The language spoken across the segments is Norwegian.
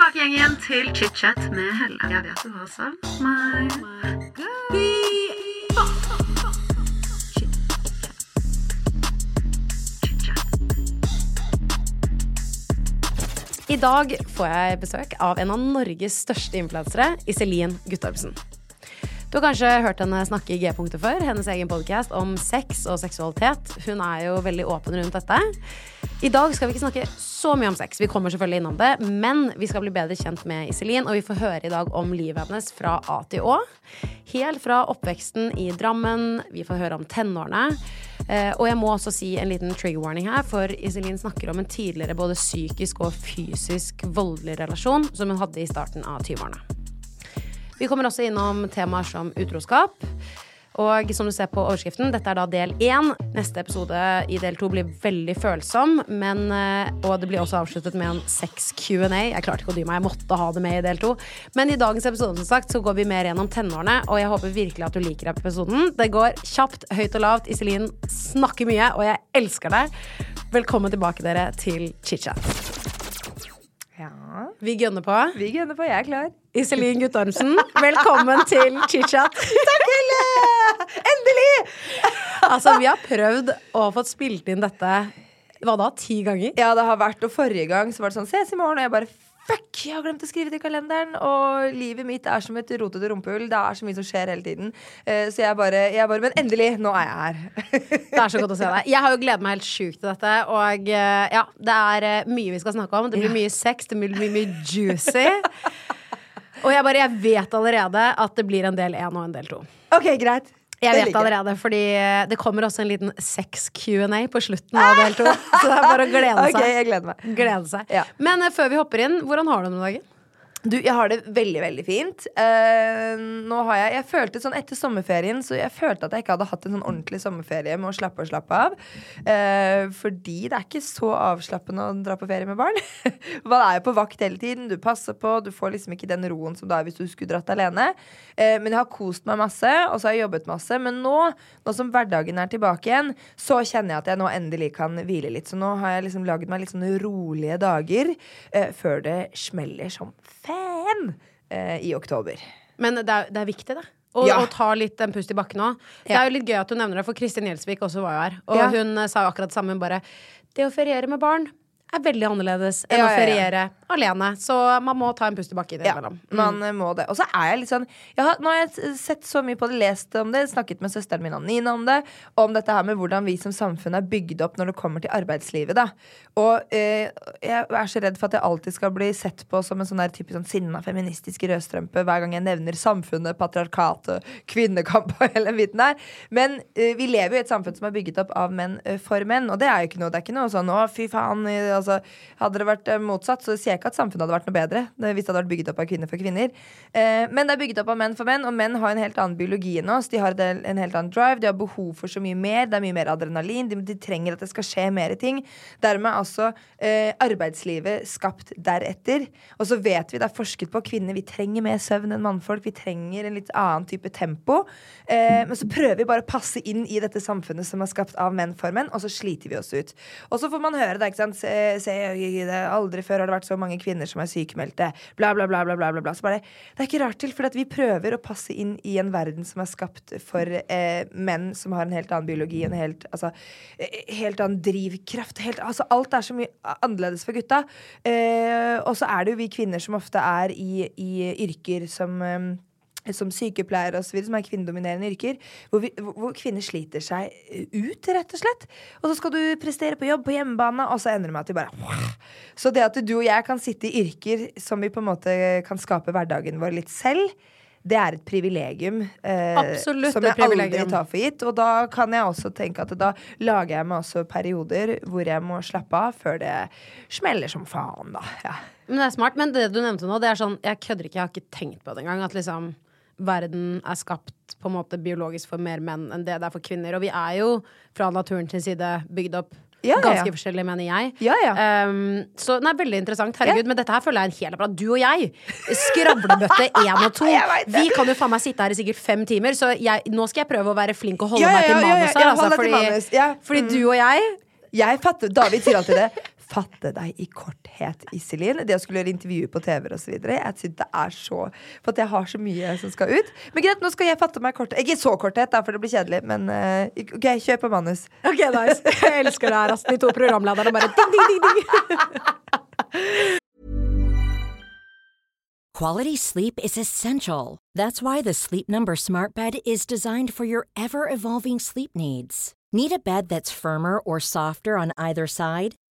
tilbake igjen til chit-chat med Helle. Jeg vet du har savn meg. I dag får jeg besøk av en av Norges største influensere, Iselin Guttormsen. Du har kanskje hørt henne snakke i G-punktet før, hennes egen podkast om sex og seksualitet. Hun er jo veldig åpen rundt dette. I dag skal vi ikke snakke så mye om sex, vi kommer selvfølgelig innom det, men vi skal bli bedre kjent med Iselin, og vi får høre i dag om livet hennes fra A til Å. Helt fra oppveksten i Drammen, vi får høre om tenårene. Eh, og jeg må også si en liten trigger warning her, for Iselin snakker om en tidligere både psykisk og fysisk voldelig relasjon som hun hadde i starten av 20-årene. Vi kommer også innom temaer som utroskap. Og som du ser på overskriften, dette er da del én. Neste episode i del to blir veldig følsom. Men, eh, og det blir også avsluttet med en sex-Q&A. Jeg klarte ikke å dy meg, jeg måtte ha det med i del to. Men i dagens episode som sagt, så går vi mer gjennom tenårene, og jeg håper virkelig at du liker episoden. Det går kjapt, høyt og lavt. Iselin snakker mye, og jeg elsker deg. Velkommen tilbake, dere, til chit-chat. Ja, Vi gønner på. vi gønner på. Jeg er klar. Iselin Guttormsen, velkommen til chit-chat. Takk, Helle! Endelig! Altså, vi har prøvd og fått spilt inn dette hva da, ti ganger? Ja, det har vært, og forrige gang så var det sånn Ses i morgen, og jeg bare Fuck! Jeg har glemt å skrive det i kalenderen. Og livet mitt er som et rotete rumpehull. Det er så mye som skjer hele tiden. Eh, så jeg bare, jeg bare Men endelig, nå er jeg her. Det er så godt å se deg. Jeg har jo gledet meg helt sjukt til dette. Og eh, ja, det er eh, mye vi skal snakke om. Det blir mye sex, det blir mye, mye juicy. Og jeg bare, jeg vet allerede at det blir en del én og en del to. OK, greit. Jeg vet allerede, fordi det kommer også en liten sex-Q&A på slutten av del to. Så det er bare å glede OK, Okay, jeg gleder meg. Glede seg. Ja. Men eh, før vi hopper inn, hvordan har du det om dagen? Du, jeg har det veldig, veldig fint. Uh, nå har jeg Jeg følte sånn etter sommerferien Så jeg følte at jeg ikke hadde hatt en sånn ordentlig sommerferie med å slappe og slappe av. Uh, fordi det er ikke så avslappende å dra på ferie med barn. Man er jo på vakt hele tiden. Du passer på. Du får liksom ikke den roen som det er hvis du skulle dratt alene. Uh, men jeg har kost meg masse, og så har jeg jobbet masse. Men nå, nå som hverdagen er tilbake igjen, så kjenner jeg at jeg nå endelig kan hvile litt. Så nå har jeg liksom laget meg litt sånne rolige dager før det smeller som fan eh, i oktober. Men det er, det er viktig, det. Å Ja. og, ta litt en pust i bakken òg. Det er jo litt gøy at du nevner det, for Kristin Gjelsvik også var jo her. Og Ja. hun eh, sa jo akkurat det samme. Hun bare Det å feriere med barn er veldig annerledes enn Ja, å ja, ja. feriere alene. Så man må ta en pust i bakken innimellom. man eh, må det. Og så er jeg litt sånn har, Nå har jeg sett så mye på det, lest om det, snakket med søsteren min Nina om det. Om dette her med hvordan vi som samfunn er bygd opp når det kommer til arbeidslivet. Da. Og eh, jeg er så redd for at jeg alltid skal bli sett på som en sånn der type sånn sinna feministisk rødstrømpe hver gang jeg nevner samfunnet, patriarkatet, kvinnekamp og hele biten der. Men eh, vi lever jo i et samfunn som er bygget opp av menn eh, for menn, og det er jo ikke noe. Det er ikke noe sånn å, fy faen. Eh, Altså, hadde det vært eh, motsatt, så sier jeg ikke at samfunnet hadde vært noe bedre. Hvis det hadde vært bygget opp av kvinner for kvinner. Eh, men det er bygget opp av menn for menn, og menn har en helt annen biologi enn oss. De har en helt annen drive, de har behov for så mye mer. Det er mye mer adrenalin. De, de trenger at det skal skje mer ting. Dermed er altså eh, arbeidslivet skapt deretter. Og så vet vi, det er forsket på, kvinner vi trenger mer søvn enn mannfolk. Vi trenger en litt annen type tempo. Eh, men så prøver vi bare å passe inn i dette samfunnet som er skapt av menn for menn, og så sliter vi oss ut. Og så får man høre det, ikke sant. Se, se, det, aldri før har det vært så mange kvinner som er sykemeldte. Bla, bla, bla, bla, bla, bla, bare, det er ikke rart til, for vi prøver å passe inn i en verden som er skapt for eh, menn som har en helt annen biologi, en helt, altså, eh, helt annen drivkraft. Helt, altså, alt er så mye annerledes for gutta. Eh, og så er det jo vi kvinner som ofte er i, i yrker som eh, som sykepleiere videre, som er kvinnedominerende yrker, hvor, vi, hvor- kvinner sliter seg ut, rett og slett. Og så skal du prestere på jobb på hjemmebane, og så ender det med at vi bare Så det at du og jeg kan sitte i yrker som vi på en måte kan skape hverdagen vår litt selv, det er et privilegium eh, Absolutt som jeg aldri tar for gitt. Og da kan jeg også tenke at da lager jeg meg også perioder hvor jeg må slappe av før det smeller som faen, da. Ja. Men det er smart. Men det du nevnte nå, det er sånn Jeg kødder ikke, jeg har ikke tenkt på det engang. At liksom verden er skapt på en måte biologisk for mer menn enn det det er for kvinner. Og vi er jo fra naturen sin side bygd opp Ja, ganske ja. forskjellig, mener jeg. Ja, ja. Um, så det er veldig interessant. Herregud, men dette her føler jeg er en hel apparat. Du og jeg, skravlebøtte én og to. Vi kan jo faen meg sitte her i sikkert fem timer, så jeg, nå skal jeg prøve å være flink og holde meg til ja, ja, ja, manus her. altså, fordi fordi Mm. du og jeg Jeg fatter, David sier alltid det. Fatte deg i korthet, Iselin. Det å skulle gjøre intervju på TV osv. Jeg synes det er så For at jeg har så mye som skal ut. Men greit, nå skal jeg fatte meg korthet. Ikke så korthet, da, for det blir kjedelig, men uh, OK, kjør på manus. Ok, nice. Jeg elsker det her, altså. De to programlederne bare ding, ding, ding, ding. Quality sleep is essential. That's why the Sleep Number Smart Bed is designed for your ever evolving sleep needs. Need a bed that's firmer or softer on either side?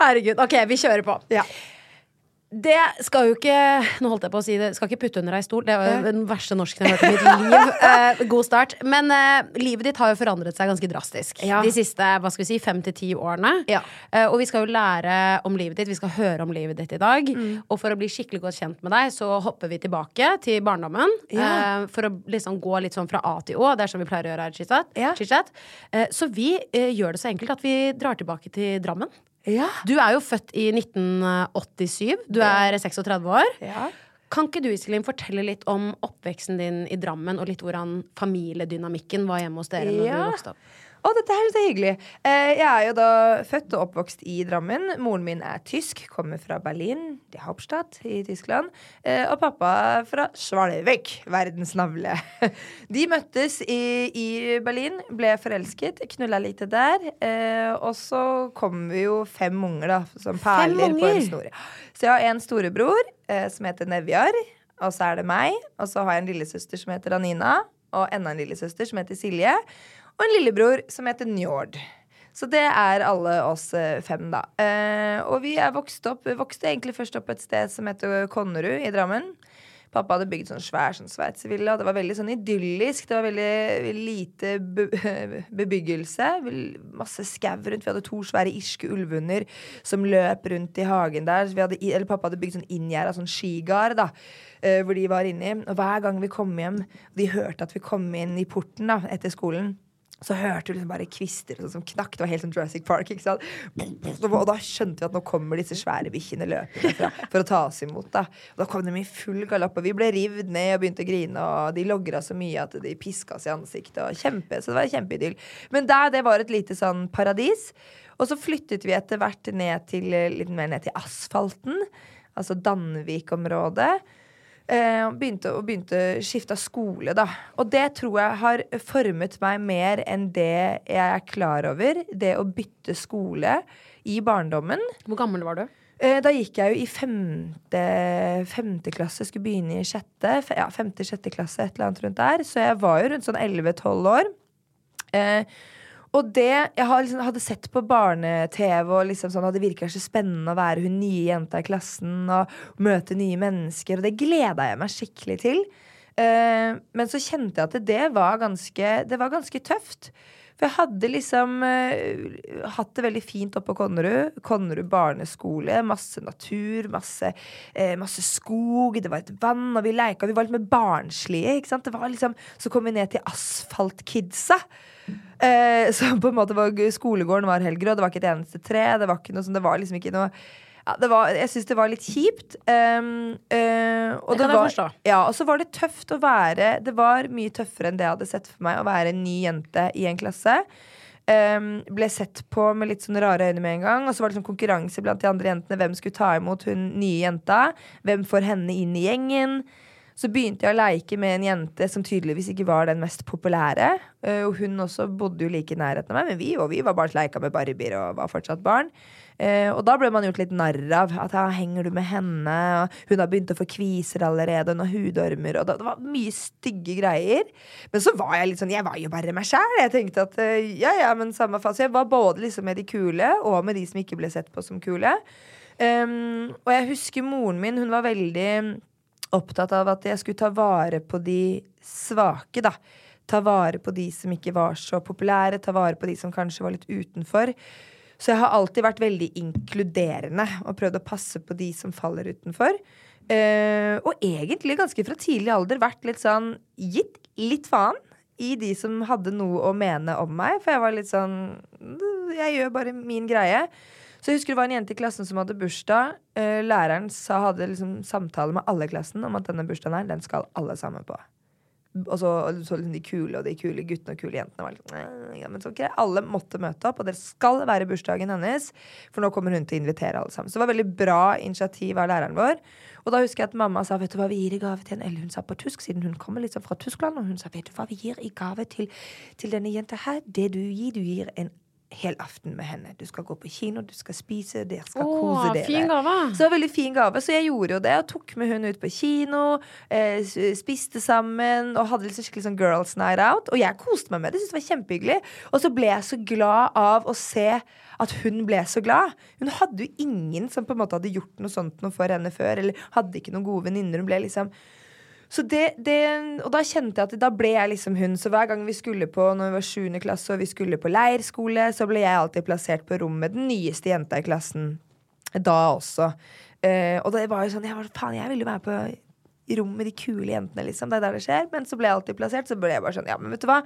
Herregud. Ok, vi kjører på. Ja. Det skal jo ikke Nå holdt jeg på å si det. Skal ikke putte under ei stol. Det var jo den verste norsken jeg har hørt i mitt liv. Eh, god start. Men eh, livet ditt har jo forandret seg ganske drastisk Ja. de siste hva skal vi si, fem til ti årene. Ja. Eh, og vi skal jo lære om livet ditt. Vi skal høre om livet ditt i dag. Og for å bli skikkelig godt kjent med deg, så hopper vi tilbake til barndommen. Ja. Eh, for å liksom gå litt sånn fra A til Å. Det er sånn vi pleier å gjøre her. Chitchat. Eh, så vi eh, gjør det så enkelt at vi drar tilbake til Drammen. Ja. Du er jo født i 1987. Du er 36 år. Ja. Kan ikke du Iselin, fortelle litt om oppveksten din i Drammen, og litt hvordan familiedynamikken var hjemme hos dere når Ja. du vokste opp? Å, dette her er så hyggelig. Eh, jeg er jo da født og oppvokst i Drammen. Moren min er tysk, kommer fra Berlin, det er Hauptstadt i Tyskland. Eh, og pappa fra Svalvik, verdens navle. De møttes i, i Berlin, ble forelsket, knulla litt der. Eh, og så kom vi jo fem unger, da, som perler på en snor. Så jeg har en storebror som heter Nevjar, og så er det meg. Og så har jeg en lillesøster som heter Anina, og enda en lillesøster som heter Silje. Og en lillebror som heter Njord. Så det er alle oss eh, fem, da. Eh, og vi er vokst opp vokste egentlig først opp et sted som heter Konnerud i Drammen. Pappa hadde bygd sånn svær sånn sveitservilla, og det var veldig sånn idyllisk. Det var veldig lite be bebyggelse. Masse skau rundt. Vi hadde to svære irske ulvunder som løp rundt i hagen der. Vi hadde, eller pappa hadde bygd sånn inngjerda, sånn skigard, da. eh, hvor de var inni. Og hver gang vi kom hjem, og de hørte at vi kom inn i porten da, etter skolen så hørte du liksom bare kvister sånn som knakk. Det var helt som Jurassic Park. ikke sant? Og da skjønte vi at nå kommer disse svære bikkjene løpende for å ta oss imot. Da Og da kom de i full galopp, og vi ble rivd ned og begynte å grine. Og de logra så mye at de piska oss i ansiktet. Og kjempe, så det var kjempeidyll. Men der, det var et lite sånn paradis. Og så flyttet vi etter hvert ned til, litt mer ned til asfalten. Altså Danvik-området. Eh, og begynte, og begynte skifta skole, da. Og det tror jeg har formet meg mer enn det jeg er klar over. Det å bytte skole i barndommen. Hvor gammel var du? Eh, da gikk jeg jo i femte, femte klasse, skulle begynne i sjette. Ja, femte-sjette klasse, et eller annet rundt der. Så jeg var jo rundt sånn 11-12 år. Eh, og det Jeg liksom, hadde sett på barne-TV, og liksom sånn, det virka så spennende å være hun nye jenta i klassen og møte nye mennesker, og det gleda jeg meg skikkelig til. Eh, men så kjente jeg at det var ganske, det var ganske tøft. For jeg hadde liksom uh, hatt det veldig fint oppe på Konnerud. Konnerud barneskole. Masse natur, masse, uh, masse skog. Det var et vann, og vi leika. Vi var litt mer barnslige. Ikke sant? Liksom, så kom vi ned til Asfaltkidsa. Uh, så på en måte var skolegården var helt grå. Det var ikke et eneste tre. Det var noe sånn, det var liksom ikke noe ja, det var, jeg syns det var litt kjipt. Um, uh, og Det jeg var. Ja, og så var det tøft å være Det var mye tøffere enn det jeg hadde sett for meg å være en ny jente i en klasse. Um, ble sett på med litt sånne rare øyne med en gang. Og så var det sånn konkurranse blant de andre jentene. Hvem skulle ta imot hun nye jenta? Hvem får henne inn i gjengen? Så begynte jeg å leike med en jente som tydeligvis ikke var den mest populære. Uh, og hun også bodde jo like i nærheten av meg, men vi, og vi var bare leika med barbier og var fortsatt barn. Eh, og da ble man gjort litt narr av. At ja, henger du med henne? Og hun har begynt å få kviser allerede, hun har hudormer. Og det, det var mye stygge greier. Men så var jeg litt sånn Jeg var jo bare meg sjæl. Jeg tenkte at eh, ja, ja, men samme fase. Jeg var både liksom med de kule, og med de som ikke ble sett på som kule. Um, og jeg husker moren min, hun var veldig opptatt av at jeg skulle ta vare på de svake, da. Ta vare på de som ikke var så populære, ta vare på de som kanskje var litt utenfor. Så jeg har alltid vært veldig inkluderende og prøvd å passe på de som faller utenfor. Uh, og egentlig ganske fra tidlig alder vært litt sånn gitt litt faen i de som hadde noe å mene om meg. For jeg var litt sånn Jeg gjør bare min greie. Så jeg husker det var en jente i klassen som hadde bursdag. Uh, læreren sa, hadde liksom samtale med alle i klassen om at denne bursdagen her, den skal alle sammen på. Og så, liksom de kule og de kule guttene og kule jentene var ja, men så, okay. Alle måtte møte opp, og det skal være bursdagen hennes. For nå kommer hun til å invitere alle sammen. Så det var veldig bra initiativ av læreren vår. Og da husker jeg at mamma sa vet du hva vi gir i gave til en Eller hun sa på tysk, siden hun kommer liksom fra Tyskland. Og hun sa vet du hva vi gir i gave til, til denne jenta her. Det du gir, du gir en hel aften med henne. Du skal gå på kino, du skal spise, dere skal Åh, kose dere. fin gave. Så veldig fin gave. Så jeg gjorde jo det, og tok med hun ut på kino. Eh, spiste sammen og hadde liksom skikkelig sånn girls night out. Og jeg koste meg med det. Syntes det var kjempehyggelig. Og så ble jeg så glad av å se at hun ble så glad. Hun hadde jo ingen som på en måte hadde gjort noe sånt noe for henne før, eller hadde ikke noen gode venninner. Hun ble liksom det, det, og da kjente jeg at da ble jeg liksom hun. Så hver gang vi skulle på Når vi var 7. klasse og vi skulle på leirskole, så ble jeg alltid plassert på rom med den nyeste jenta i klassen. Da også. Eh, og det var jo sånn jeg var, Faen, jeg ville jo være på rom med de kule jentene, liksom. Det er der det skjer. Men så ble jeg alltid plassert. Så ble jeg bare sånn, ja, men vet du hva?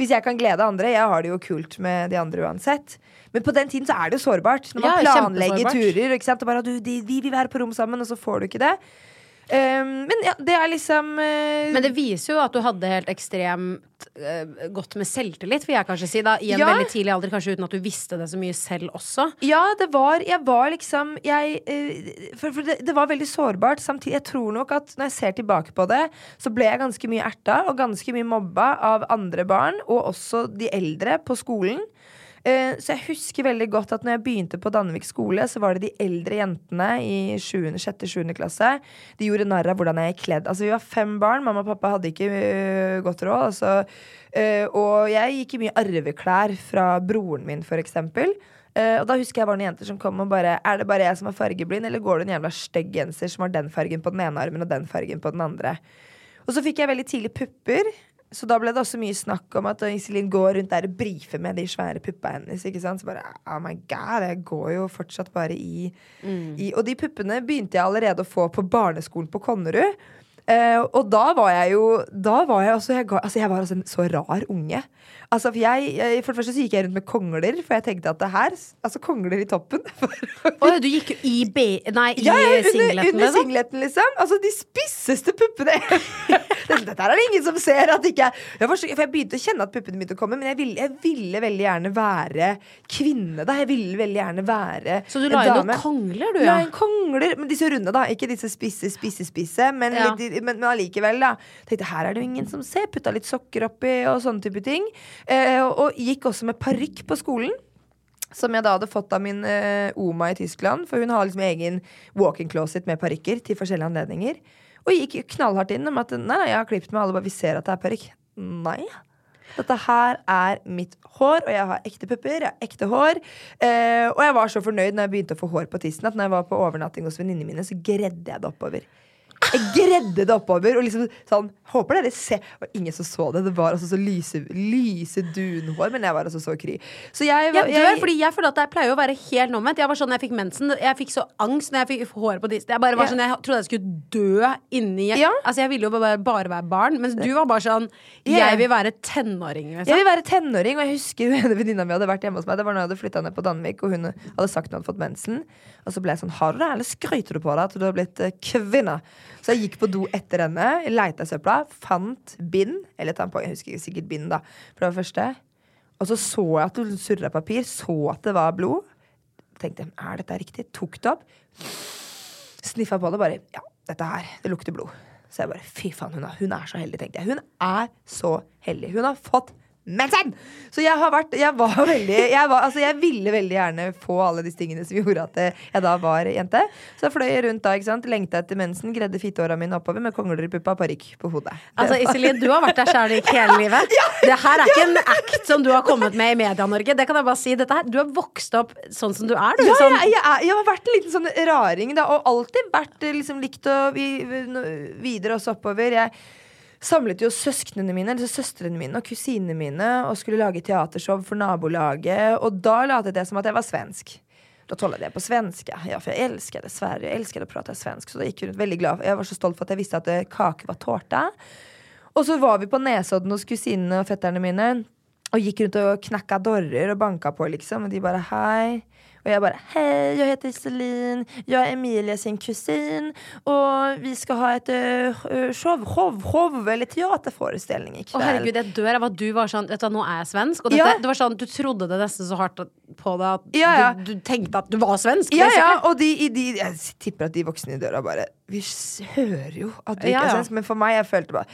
Hvis jeg kan glede andre Jeg har det jo kult med de andre uansett. Men på den tiden så er det jo sårbart. Når man Ja, planlegger turer? Og bare, du, de, vi vil være på rom sammen, og så får du ikke det. Um, men ja, det er liksom eh, Men det viser jo at du hadde helt ekstremt eh, godt med selvtillit, vil jeg kanskje si. da I en Ja. veldig tidlig alder, kanskje uten at du visste det så mye selv også. Ja, det var Jeg var liksom jeg, eh, For, for det, det var veldig sårbart. Samtidig, jeg tror nok at når jeg ser tilbake på det, så ble jeg ganske mye erta og ganske mye mobba av andre barn, og også de eldre på skolen. Eh, Så jeg husker veldig godt at når jeg begynte på Danvik skole, så var det de eldre jentene i 6.-7. klasse. De gjorde narr av hvordan jeg gikk kledd. Altså Vi var fem barn. Mamma og pappa hadde ikke uh, godt råd. Altså, Uh, og jeg gikk i mye arveklær fra broren min, for eksempel. Eh, og da husker jeg var noen jenter som kom og bare Er det bare jeg som er fargeblind, eller går det en jævla stygg genser som har den fargen på den ene armen og den fargen på den andre? Og så fikk jeg veldig tidlig pupper. Så da ble det også mye snakk om at Iselin går rundt der og brifer med de svære puppa hennes. Ikke sant? Så bare, oh my god, Jeg går jo fortsatt bare i, i Og de puppene begynte jeg allerede å få på barneskolen på Konnerud. Eh, og da var jeg jo Da var jeg også Jeg, ga, altså jeg var altså en så rar unge. Altså for jeg, For det første så gikk jeg rundt med kongler, for jeg tenkte at det her Altså kongler i toppen. Å du gikk jo i, B nei, i Ja, ja, under, singleten, under liksom? singleten, liksom. Altså de spisseste puppene. Dette, er det ingen som ser. At ikke jeg, for jeg begynte å kjenne at puppene begynte å komme, men jeg ville, jeg ville veldig gjerne være kvinne. Da. Jeg ville veldig gjerne være Så du la inn noen kongler, du, La ja? inn kongler, men disse runde, da. Ikke disse spisse, spisse, spisse, men, Ja. litt, men, men allikevel, da. Tenkte her er det jo ingen som ser. Putta litt sokker oppi og sånne type ting. Eh, og, gikk også med parykk på skolen. Som jeg da hadde fått av min eh, oma i Tyskland. For hun har liksom egen walk-in closet med parykker til forskjellige anledninger. Og gikk knallhardt inn om at nei, nei, jeg har klippet meg, alle bare vi ser at det er parykk. Nei. Dette her er mitt hår, og jeg har ekte pupper. Jeg har ekte hår. Eh, og jeg var så fornøyd når jeg begynte å få hår på tissen, at når jeg var på overnatting hos venninnene mine, så gredde jeg det oppover. Jeg gredde det oppover. Og liksom sånn Håper dere ser var ingen som så det. Det var altså så lyse, lyse dunhår, men jeg var altså så kry. Så jeg, var- Jeg dør, fordi jeg føler at jeg pleier å være helt omvendt. Jeg var sånn, jeg fikk mensen Jeg fikk så angst når jeg fikk håret på disse. Jeg bare var Ja. sånn, jeg trodde jeg skulle dø inni Ja. Altså Jeg ville jo bare, bare være barn, mens du var bare sånn Jeg vil være tenåring. Jeg Liksom. vil være tenåring, og jeg husker hun ene venninna mi hadde vært hjemme hos meg. Det var når jeg hadde flytta ned på Danvik, og hun hadde sagt hun hadde fått mensen. Og så ble jeg sånn Har du det, eller skryter du på deg at du har blitt eh, kvinne? Så jeg gikk på do etter henne, leita i søpla, fant bind, eller tampong, jeg husker sikkert bind, da, for det var første. Og så så jeg at hun surra papir, så at det var blod. Tenkte er dette riktig? Tok det opp. Sniffa på det, bare Ja, dette her, det lukter blod. Så jeg bare fy faen, hun er, hun er så heldig, tenkte jeg. Hun er så heldig. Hun har fått mensen! Så jeg har vært Jeg var veldig Jeg, var, altså, jeg ville veldig gjerne få alle disse tingene som gjorde at jeg da var jente. Så jeg fløy rundt da, ikke sant. Lengta etter mensen, gredde fittehåra mine oppover med kongler i puppa og parykk på hodet. Altså Iselin, du har vært der kjærlig hele livet. Det her er ikke en act som du har kommet med i Media-Norge. Det kan jeg bare si. Her, du har vokst opp sånn som du er. Du. Ja, Sånn, jeg, jeg, jeg har vært en liten sånn raring, da, og alltid vært eh, liksom, likt vi, videre også oppover. Jeg samlet jo søsknene mine, eller søstrene mine og kusinene mine og skulle lage teatershow for nabolaget, og da latet jeg som at jeg var svensk. Da talade jeg på svenska, ja, for jeg elsker det Sverige. Jeg elsker å prate svensk. Så da gikk jeg rundt veldig glad. Jeg var så stolt for at jeg visste at eh, kake var tårta. Og så var vi på Nesodden hos kusinene og fetterne mine. Og gikk rundt og knakka dører og banka på, liksom. Og de bare hei. Og jeg bare hei, jeg heter Iselin. Jeg er Emilie sin kusin. Og vi skal ha et øh, show, show, show, eller teaterforestilling i Å herregud, jeg dør av at du var sånn Vet du hva, nå er jeg svensk. Og dette, Ja. det var sånn, Du trodde det nesten så hardt på deg at Ja, ja. Du, du tenkte at du var svensk. Ja, ja, og de, de, jeg tipper at de voksne i døra bare Vi hører jo at du ikke er svensk, men for meg, jeg følte bare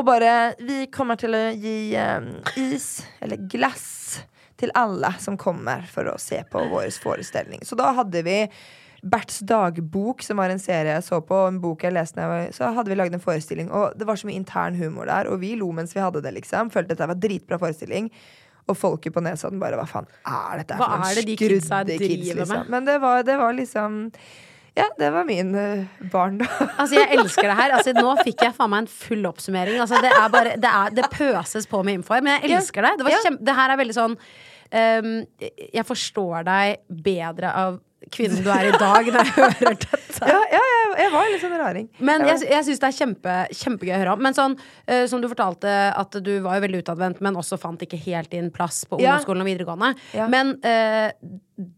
Og bare Vi kommer til å gi um, is, eller glass, til alle som kommer for å se på vår forestilling. Så da hadde vi Berts dagbok, som var en serie jeg så på, en bok jeg leste Så hadde vi lagd en forestilling, og det var så mye intern humor der, og vi lo mens vi hadde det, liksom. Følte at det var dritbra forestilling. Og folket på Nesodden bare Hva faen er dette for noen det de skrudde med? liksom? Men det var, det var liksom Ja, det var min uh, da. Altså, jeg elsker det her. Altså, nå fikk jeg faen meg en full oppsummering. Altså, det, er bare, det, er, det pøses på med info her, men jeg elsker det. Det, kjempe, det her er veldig sånn ehm, Jeg forstår deg bedre av kvinnen du er i dag, når jeg hører dette. ja, ja, jeg, jeg var litt sånn raring. Men jeg, jeg syns det er kjempe, kjempegøy å høre om. Men sånn, uh, som du fortalte, at du var jo veldig utadvendt, men også fant ikke helt din plass på ungdomsskolen og videregående. Ja. Men uh,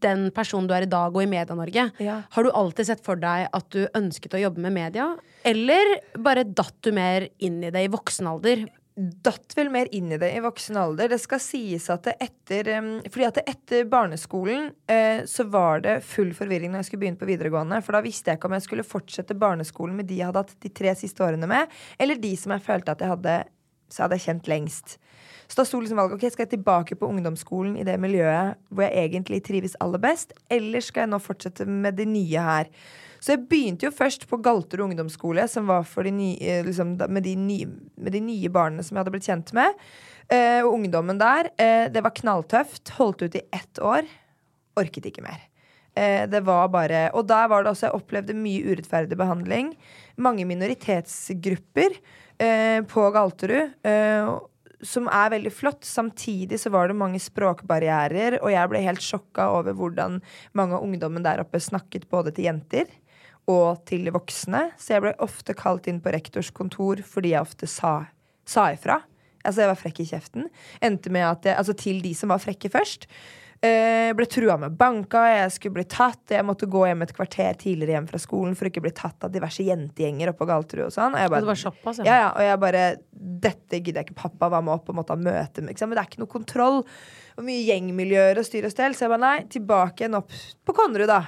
den personen du er i dag, og i Media-Norge, Ja. har du alltid sett for deg at du ønsket å jobbe med media? Eller bare datt du mer inn i det i voksen alder? Datt vel mer inn i det i voksen alder. Det skal sies at det etter Fordi at det etter barneskolen eh, så var det full forvirring når jeg skulle begynne på videregående. For da visste jeg ikke om jeg skulle fortsette barneskolen med de jeg hadde hatt de tre siste årene med, eller de som jeg følte at jeg hadde så hadde jeg kjent lengst. Så da sto liksom valget ok, skal jeg tilbake på ungdomsskolen i det miljøet hvor jeg egentlig trives aller best, eller skal jeg nå fortsette med det nye her? Så jeg begynte jo først på Galter ungdomsskole, som var for de nye, liksom, med, de nye, med de nye barna som jeg hadde blitt kjent med. Eh, og ungdommen der. Eh, det var knalltøft. Holdt ut i ett år. Orket ikke mer. Eh, det var bare Og der var det også Jeg opplevde mye urettferdig behandling. Mange minoritetsgrupper eh, på Galterud. Eh, som er veldig flott. Samtidig så var det mange språkbarrierer, og jeg ble helt sjokka over hvordan mange av ungdommen der oppe snakket både til jenter og til voksne. Så jeg ble ofte kalt inn på rektors kontor fordi jeg ofte sa, sa ifra. Altså, jeg var frekk i kjeften. Endte med at jeg, altså til de som var frekke først. Jeg ble trua med banka, jeg skulle bli tatt. Jeg måtte gå hjem et kvarter tidligere hjem fra skolen for ikke bli tatt av diverse jentegjenger Galterud og sånn. Og jeg bare, såpass, ja. ja, ja, og jeg bare Dette gidder jeg ikke. Pappa var med opp og måtte ha møte med. Men det er ikke noe kontroll. Og mye gjengmiljøer og styr og stell. Så jeg bare nei, tilbake igjen opp på Konnerud, da.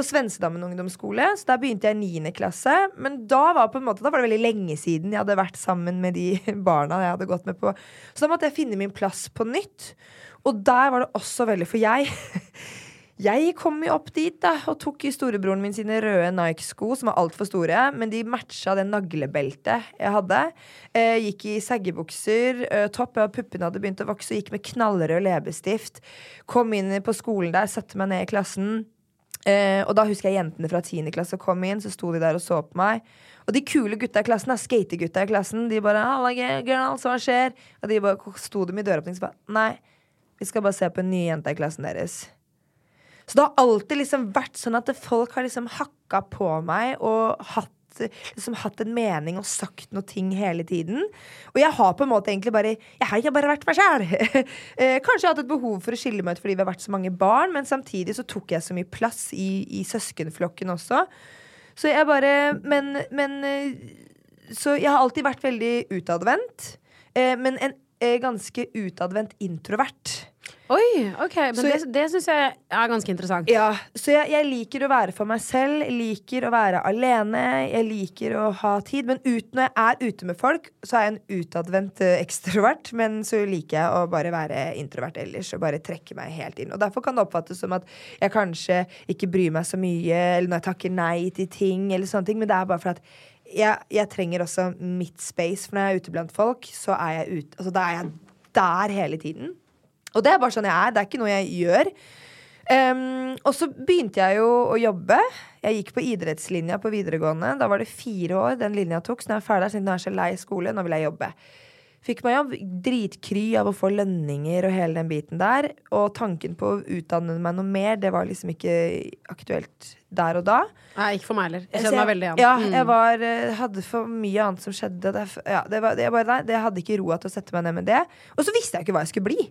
På Svensedammen ungdomsskole. Så der begynte jeg i 9. klasse. Men da var, måte, da var det veldig lenge siden jeg hadde vært sammen med de barna jeg hadde gått med på. Så da måtte jeg finne min plass på nytt. Og der var det også veldig For jeg Jeg kom jo opp dit da og tok i storebroren min sine røde Nike-sko, som var altfor store, men de matcha det naglebeltet jeg hadde. Eh, gikk i seggebukser, eh, topp, og puppene hadde begynt å vokse, og gikk med knallrød leppestift. Kom inn på skolen der, satte meg ned i klassen. Eh, og da husker jeg jentene fra 10. klasse kom inn, så sto de der og så på meg. Og de kule gutta i klassen, da, skategutta i klassen, de bare 'Halla, girls, hva skjer?' Og de bare sto dem i døråpning og bare 'Nei, vi skal bare se på en ny jente i klassen deres'. Så det har alltid liksom vært sånn at folk har liksom hakka på meg og hatt liksom hatt en mening og sagt noe ting hele tiden. Og jeg har på en måte egentlig bare Jeg har ikke bare vært meg sjæl. Kanskje jeg har hatt et behov for å skille meg ut fordi vi har vært så mange barn, men samtidig så tok jeg så mye plass i, i søskenflokken også. Så jeg bare Men, men eh, Så jeg har alltid vært veldig utadvendt. eh, Men en eh, ganske utadvendt introvert. Oi, ok, men Så det, det syns jeg er ganske interessant. Ja, så jeg, jeg liker å være for meg selv, liker å være alene, jeg liker å ha tid. Men ut, når jeg er ute med folk, så er jeg en utadvendt eh, ekstrovert. Men så liker jeg å bare være introvert ellers og bare trekke meg helt inn. Og derfor kan det oppfattes som at jeg kanskje ikke bryr meg så mye, eller når jeg takker nei til ting, eller sånne ting. Men det er bare for at jeg, jeg trenger også mitt space. For når jeg er ute blant folk, så er jeg ute Altså da er jeg der hele tiden. Og det er bare sånn jeg er. Det er ikke noe jeg gjør. Um, og så begynte jeg jo å jobbe. Jeg gikk på idrettslinja på videregående. Da var det fire år den linja tok. Så når jeg er ferdig, der, siden nå er jeg så lei skole, nå vil jeg jobbe. Fikk meg jobb. Dritkry av å få lønninger og hele den biten der. Og tanken på å utdanne meg noe mer, det var liksom ikke aktuelt der og da. Nei, ikke for meg heller. Jeg kjenner meg veldig igjen. Ja, Mm. jeg var, eh, hadde for mye annet som skjedde. Det, ja, det, var, det, jeg bare, nei, det jeg hadde ikke roa til å sette meg ned med det. Og så visste jeg ikke hva jeg skulle bli.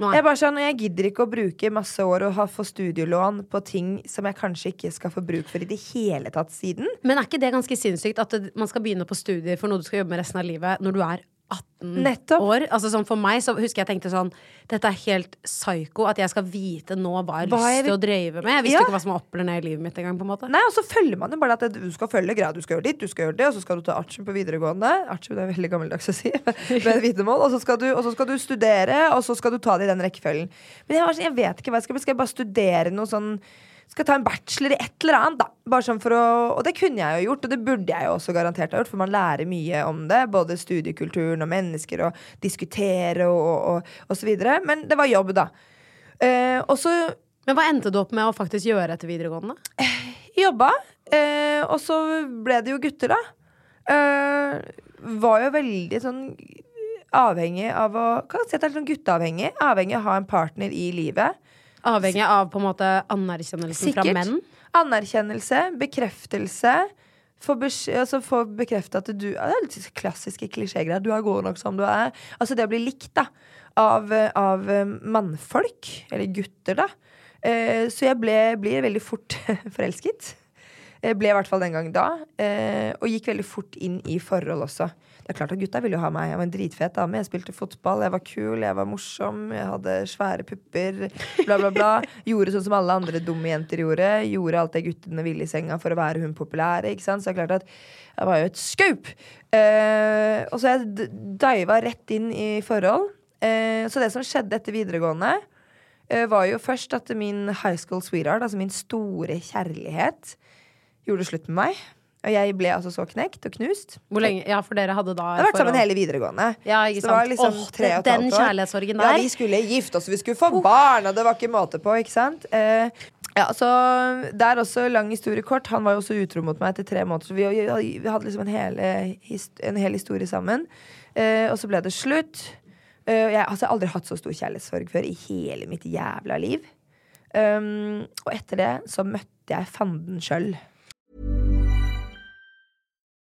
Nei. Jeg, bare sånn, jeg gidder ikke å bruke masse år og ha, få studielån på ting som jeg kanskje ikke skal få bruk for i det hele tatt siden. Men er ikke det ganske sinnssykt at man skal begynne på studier for noe du skal jobbe med resten av livet når du er 18 Nettopp. år? Altså sånn For meg så husker jeg tenkte sånn Dette er helt psyko at jeg skal vite nå hva jeg har lyst til å drive med. Jeg visste Ja. ikke hva som var opp eller ned i livet mitt engang. Nei, og så følger man jo bare at du skal følge greia. du skal gjøre ditt, du skal gjøre det, og så skal du ta artium på videregående. Artium det er veldig gammeldags å si, med vitnemål. Og så, skal du, skal studere, og så skal du ta det i den rekkefølgen. Men jeg, var sånn, jeg vet ikke hva jeg skal bli. Skal jeg bare studere noe sånn skal ta en bachelor i et eller annet, da. Bare sånn for å, og det kunne jeg jo gjort, og det burde jeg jo også garantert ha gjort, for man lærer mye om det. Både studiekulturen og mennesker, og diskutere og, og, og, og så videre. Men det var jobb, da. Eh, og så Men hva endte du opp med å faktisk gjøre etter videregående? jobba, eh, og så ble det jo gutter, da. Eh, var jo veldig sånn avhengig av å Hva Kan jeg si sånn gutteavhengig? Avhengig av å ha en partner i livet. Avhengig av på en måte anerkjennelsen fra menn? Anerkjennelse, bekreftelse. Få, altså bekrefta at du Det er litt klassiske klisjégreier. Du er god nok som du er. Altså det å bli likt da av, av eh, mannfolk, eller gutter, da. Eh, så jeg ble, blir veldig fort forelsket. Jeg ble i hvert fall den gang da. Eh, og gikk veldig fort inn i forhold også. Det er klart at Gutta ville jo ha meg. Jeg var en dritfet dame. Jeg spilte fotball, jeg var kul, jeg var morsom, jeg hadde svære pupper. Bla, bla, bla. Gjorde sånn som alle andre dumme jenter gjorde. Gjorde alt det guttene ville i senga for å være hun populære. Ikke sant? Så det er klart at jeg var jo et skaup. Eh, og så jeg diva rett inn i forhold. Eh, så det som skjedde etter videregående, eh, var jo først at min high school sweetheart, altså min store kjærlighet, gjorde slutt med meg. Og jeg ble altså så knekt og knust. Hvor lenge? Ja, for dere hadde da Vi har vært sammen hele videregående. Ja, ikke Så det var liksom Åh, tre og et halvt år. kjærlighetssorgen Ja, vi skulle gifte oss, vi skulle få barn, og det var ikke måte på, ikke sant? Eh, ja, så Det er også, lang historie kort. Han var jo også utro mot meg etter tre måneder. Så vi, vi hadde liksom en, hele, en hel historie sammen. Eh, og så ble det slutt. Eh, jeg, altså, har aldri hatt så stor kjærlighetssorg før i hele mitt jævla liv. Um, og etter det så møtte jeg fanden sjøl.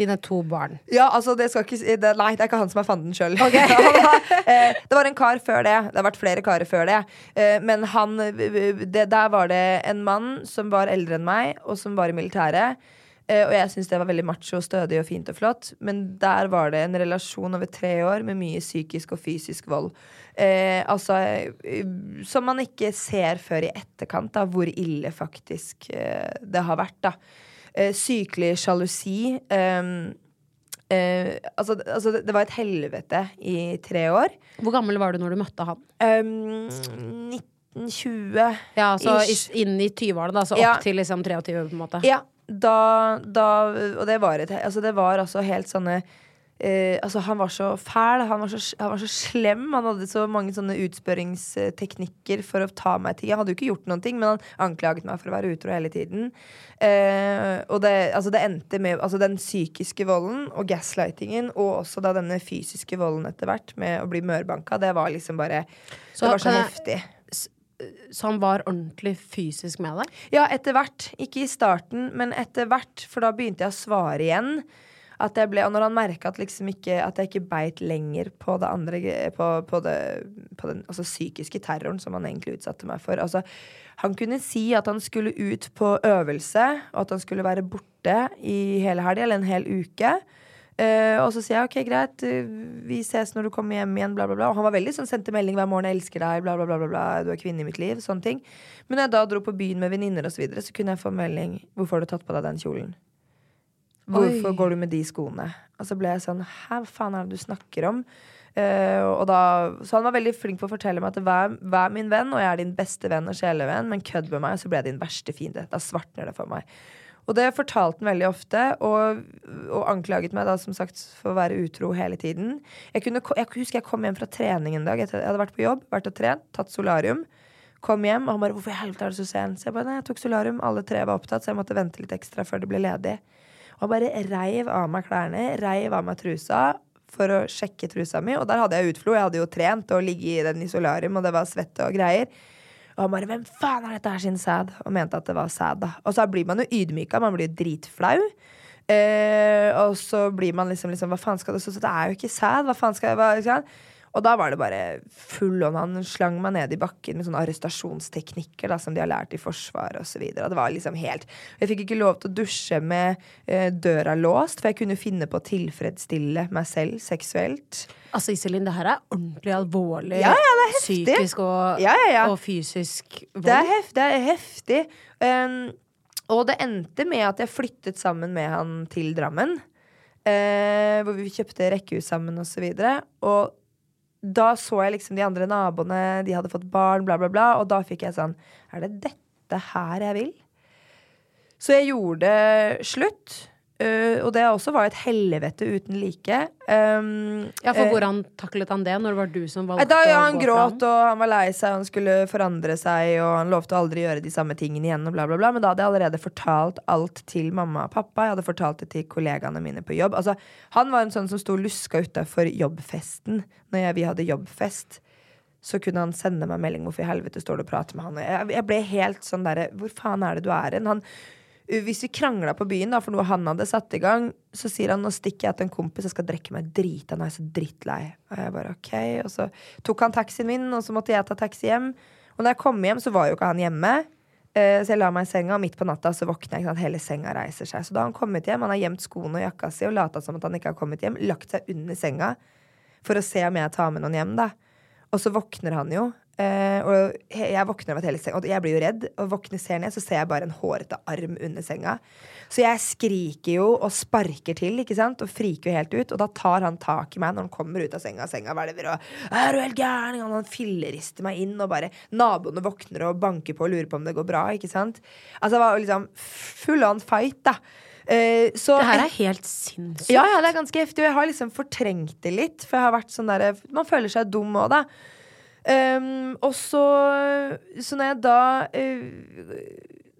dine to barn. Ja, altså det skal ikke det, Nei, det er ikke han som er fanden sjøl. det var en kar før det. Det har vært flere karer før det. Eh, Men han det, Der var det en mann som var eldre enn meg, og som var i militæret. Eh, Og jeg syns det var veldig macho, stødig og fint og flott. Men der var det en relasjon over tre år med mye psykisk og fysisk vold. Eh, altså eh, Som man ikke ser før i etterkant, da, hvor ille faktisk eh, det har vært. da eh, Sykelig sjalusi. Um, eh, altså, altså, det- var et helvete i tre år. Hvor gammel var du når du møtte han? Um, 1920 Ja, så Ish. inn i 20-årene, da. Så opp Ja. til liksom 23, på en måte. Ja, da, da Og det var, et, altså det var altså helt sånne eh, altså Han var så fæl, han var så, han var så slem. Han hadde så mange sånne utspørringsteknikker for å ta meg til. Jeg hadde jo ikke gjort noen ting, men han anklaget meg for å være utro hele tiden. Eh, og det, altså det endte med altså den psykiske volden og gaslightingen, og også da denne fysiske volden etter hvert, med å bli mørbanka. Det var liksom bare Så Det var så heftig. Så han var ordentlig fysisk med deg? Ja, etter hvert. Ikke i starten, men etter hvert. For da begynte jeg å svare igjen. At jeg ble, og når han merka at, liksom at jeg ikke beit lenger på det andre På, på, det, på den altså, psykiske terroren som han egentlig utsatte meg for. Altså, han kunne si at han skulle ut på øvelse, og at han skulle være borte i hele helga eller en hel uke. Uh, og så sier jeg ok, greit, eh, vi ses når du kommer hjem igjen, bla, bla, bla. Og han var veldig sånn, sendte melding hver morgen, jeg elsker deg, bla, bla, bla, bla, du er kvinne i mitt liv, sånne ting. Men når jeg da dro på byen med venninner og så videre, så kunne jeg få melding hvorfor har du tatt på deg den kjolen. Hvorfor Oi. går du med de skoene? Og så ble jeg sånn Hæ, hva faen er det du snakker om? Uh, og da, så han var veldig flink på å fortelle meg at vær, vær min venn, og jeg er din beste venn og sjelevenn, men kødd med meg, så ble jeg din verste fiende. Da svartner det for meg. Og det fortalte han veldig ofte, og, og anklaget meg da som sagt for å være utro hele tiden. Jeg, kunne, jeg husker jeg kom hjem fra trening en dag. Jeg hadde vært på jobb, vært og trent, tatt solarium. Kom hjem, og han bare 'Hvorfor i helvete er du så sen?' Så jeg bare 'Nei, jeg tok solarium. Alle tre var opptatt, så jeg måtte vente litt ekstra før det ble ledig'. Og bare reiv av meg klærne, reiv av meg trusa for å sjekke trusa mi. Og der hadde jeg utflo. Jeg hadde jo trent og ligget i den i solarium, og det var svette og greier. Og han bare 'Hvem faen er dette her sin sæd?' Og mente at det var sæd, da. Og så blir man jo ydmyka. Man blir dritflau. Eh, og så blir man liksom, liksom Hva faen skal det Så det er jo ikke sæd. Hva faen skal jeg hva? Og da var det bare full on. Han slang meg ned i bakken med sånne arrestasjonsteknikker da, som de har lært i Forsvaret osv. Det var liksom helt Jeg fikk ikke lov til å dusje med eh, døra låst, for jeg kunne finne på å tilfredsstille meg selv seksuelt. Altså, Iselin, det her er ordentlig alvorlig. Ja, ja, det er heftig. Psykisk og, Ja, ja, ja. og fysisk vold. Det er, hef det er heftig. Um, og det endte med at jeg flyttet sammen med han til Drammen. eh, hvor vi kjøpte rekkehus sammen og så. Og da så jeg liksom de andre naboene, de hadde fått barn, bla, bla, bla. Og da fikk jeg sånn Er det dette her jeg vil? Så jeg gjorde slutt. Eh, og det også var et helvete uten like. Um, Ja, for eh, Hvordan taklet han det, når det var du som valgte Da, ja, å han gå gråt, fra og han var lei seg, og han skulle forandre seg, og han lovte å aldri gjøre de samme tingene igjen, og bla, bla, bla. Men da hadde jeg allerede fortalt alt til mamma og pappa. Jeg hadde fortalt det til kollegaene mine på jobb. Altså, han var en sånn som sto luska utafor jobbfesten når jeg, vi hadde jobbfest. Så kunne han sende meg melding 'Hvorfor i helvete står du og prater med han?' Jeg, jeg ble helt sånn derre Hvor faen er det du er hen? Han hvis vi krangla på byen, da, for noe han hadde satt i gang, så sier han nå stikker jeg til en kompis, jeg skal drikke meg drita, nå er så drittlei. Og jeg bare ok, og så tok han taxien min, og så måtte jeg ta taxi hjem. Og når jeg kom hjem, så var jo ikke han hjemme. Eh, så jeg la meg i senga, og midt på natta så våkner jeg. Ikke sant? Hele senga reiser seg. Så da har han kommet hjem, han har gjemt skoene og jakka si og lata som at han ikke har kommet hjem, lagt seg under senga, for å se om jeg tar med noen hjem, da. Og så våkner han jo. Eh, og jeg våkner av at hele senga Og jeg blir jo redd. Og våkner ser ned, så ser jeg bare en hårete arm under senga. Så jeg skriker jo og sparker til, ikke sant? Og friker jo helt ut. Og da tar han tak i meg når han kommer ut av senga. Senga hvelver og 'Er du helt gæren?' Og han fillerister meg inn, og bare Naboene våkner og banker på og lurer på om det går bra, ikke sant? Altså det var liksom full on fight, da. Eh, så Det her er helt sinnssykt. ja, ja, det er ganske heftig. Og jeg har liksom fortrengt det litt. For jeg har vært sånn der, Man føler seg dum òg, da. Um, og så Så når jeg da uh,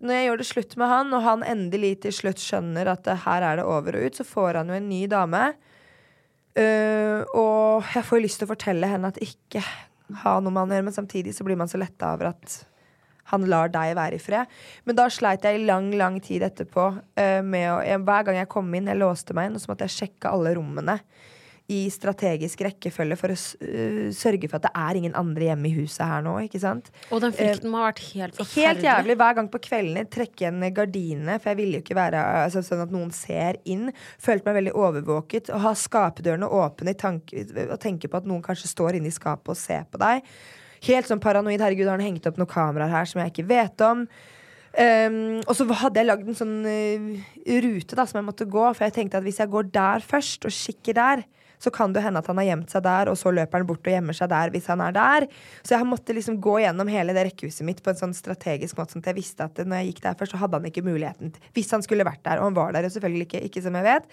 Når jeg gjør det slutt med han, og han endelig til slutt skjønner at det, her er det over og ut, så får han jo en ny dame. Uh, og jeg får lyst til å fortelle henne at ikke ha noe med han å gjøre, men samtidig så blir man så letta over at han lar deg være i fred. Men da sleit jeg i lang, lang tid etterpå uh, med å jeg, Hver gang jeg kom inn, jeg låste meg inn, og så måtte jeg sjekke alle rommene i strategisk rekkefølge for å øh, sørge for at det er ingen andre hjemme i huset her nå, ikke sant? Og den frykten må ha vært helt forferdelig. Helt jævlig. Hver gang på kveldene trekke igjen gardinene, for jeg ville jo ikke være altså, sånn at noen ser inn. Følte meg veldig overvåket. Å ha skapdørene åpne og tenke på at noen kanskje står inne i skapet og ser på deg. Helt sånn paranoid. Herregud, har han hengt opp noen kameraer her som jeg ikke vet om? Um, og så hadde jeg lagd en sånn uh, rute da som jeg måtte gå, for jeg tenkte at hvis jeg går der først, og kikker der, så kan det hende at han har gjemt seg der, og så løper han bort og gjemmer seg der hvis han er der. Så jeg måtte liksom gå gjennom hele det rekkehuset mitt på en sånn strategisk måte, sånn at jeg visste at når jeg gikk der først, så hadde han ikke muligheten Hvis han skulle vært der, og han var der jo selvfølgelig ikke, ikke som jeg vet.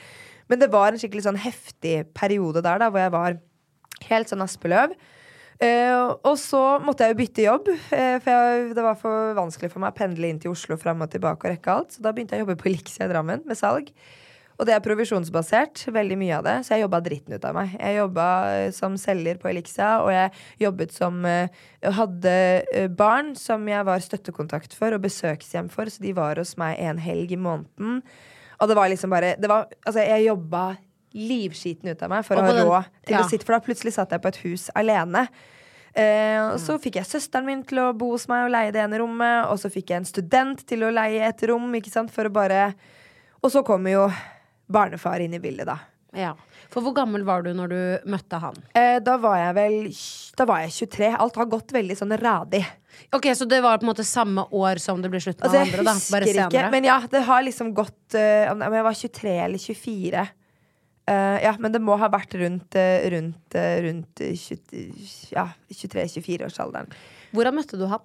Men det var en skikkelig sånn heftig periode der da, hvor jeg var helt sånn Aspeløv. Uh, og så måtte jeg jo bytte jobb, uh, for jeg, det var for vanskelig for meg å pendle inn til Oslo fram og tilbake og rekke alt. Så da begynte jeg å jobbe på Elixia i Drammen med salg. Og det er provisjonsbasert, veldig mye av det. Så jeg jobba dritten ut av meg. Jeg jobba eh, som selger på Elixia, og jeg jobbet som eh, Hadde eh, barn som jeg var støttekontakt for og besøkshjem for, så de var hos meg en helg i måneden. Og det var liksom bare det var, Altså, jeg jobba livskiten ut av meg for å ha råd til ja. å sitte, for da plutselig satt jeg på et hus alene. Eh, og så fikk jeg søsteren min til å bo hos meg og leie det ene rommet. Og så fikk jeg en student til å leie et rom, ikke sant, for å bare Og så kommer jo barnefar inn i bildet, da. Ja. For hvor gammel var du når du møtte han? Eh, da var jeg vel Da var jeg 23. Alt har gått veldig sånn radig. Ok, Så det var på en måte samme år som det ble slutt med Altså, andre? da Bare Bare ikke, senere? men ja, det har liksom gått eh, Om om jeg var 23 eller 24. Uh, ja, men det må ha vært rundt, eh, rundt, eh, rundt eh, 20 ja, 23-24-årsalderen. Hvordan møtte du han?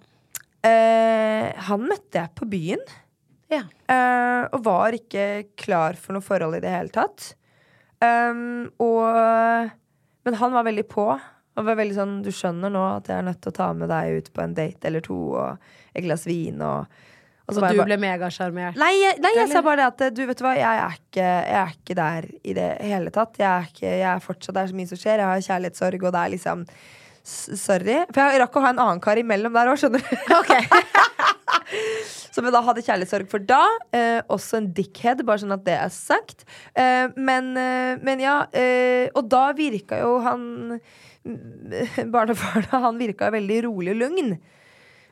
Uh, han møtte jeg på byen. Ja. Uh, og var ikke klar for noe forhold i det hele tatt. Um, og, men han var veldig på. Og var veldig sånn, Du skjønner nå at jeg er nødt til å ta med deg ut på en date eller to og et glass vin. Og, og Og var du bare- ble megasjarmert? Nei, jeg, nei, jeg sa bare det at du vet du hva, jeg er ikke, jeg er ikke der i det hele tatt. Jeg er, ikke, jeg er fortsatt, Det er så mye som skjer. Jeg har kjærlighetssorg, og det er liksom Sorry. For jeg rakk å ha en annen kar imellom der òg, skjønner du. Som jeg da hadde kjærlighetssorg for da. Eh, også en dickhead, bare sånn at det er sagt. Eh, men, eh, men ja. Eh, og da virka jo han Barnefaren, han virka veldig rolig og lugn.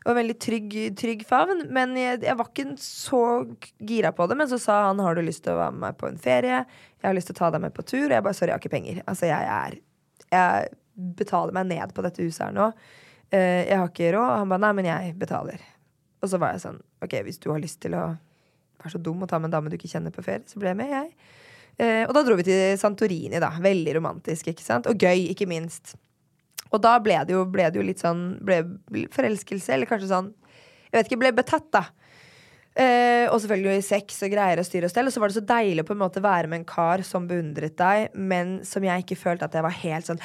Og veldig trygg, trygg favn. Men jeg, jeg var ikke så gira på det. Men så sa han har du lyst til å være med meg på en ferie. Jeg har lyst til å ta deg med på tur. Og jeg bare sorry, jeg har ikke penger. Altså jeg er Jeg betaler meg ned på dette huset her nå. Uh, jeg har ikke råd. Og han bare nei, men jeg betaler. Og så var jeg sånn OK, hvis du har lyst til å være så dum og ta med en dame du ikke kjenner på ferie, så ble jeg med, jeg. Eh, og da dro vi til Santorini, da. Veldig romantisk, ikke sant? Og gøy, ikke minst. Og da ble det jo, ble det jo litt sånn ble forelskelse, eller kanskje sånn Jeg vet ikke, ble betatt, da. Eh, og selvfølgelig sex og greier og styr og stell. Og så var det så deilig å på en måte være med en kar som beundret deg, men som jeg ikke følte at jeg var helt sånn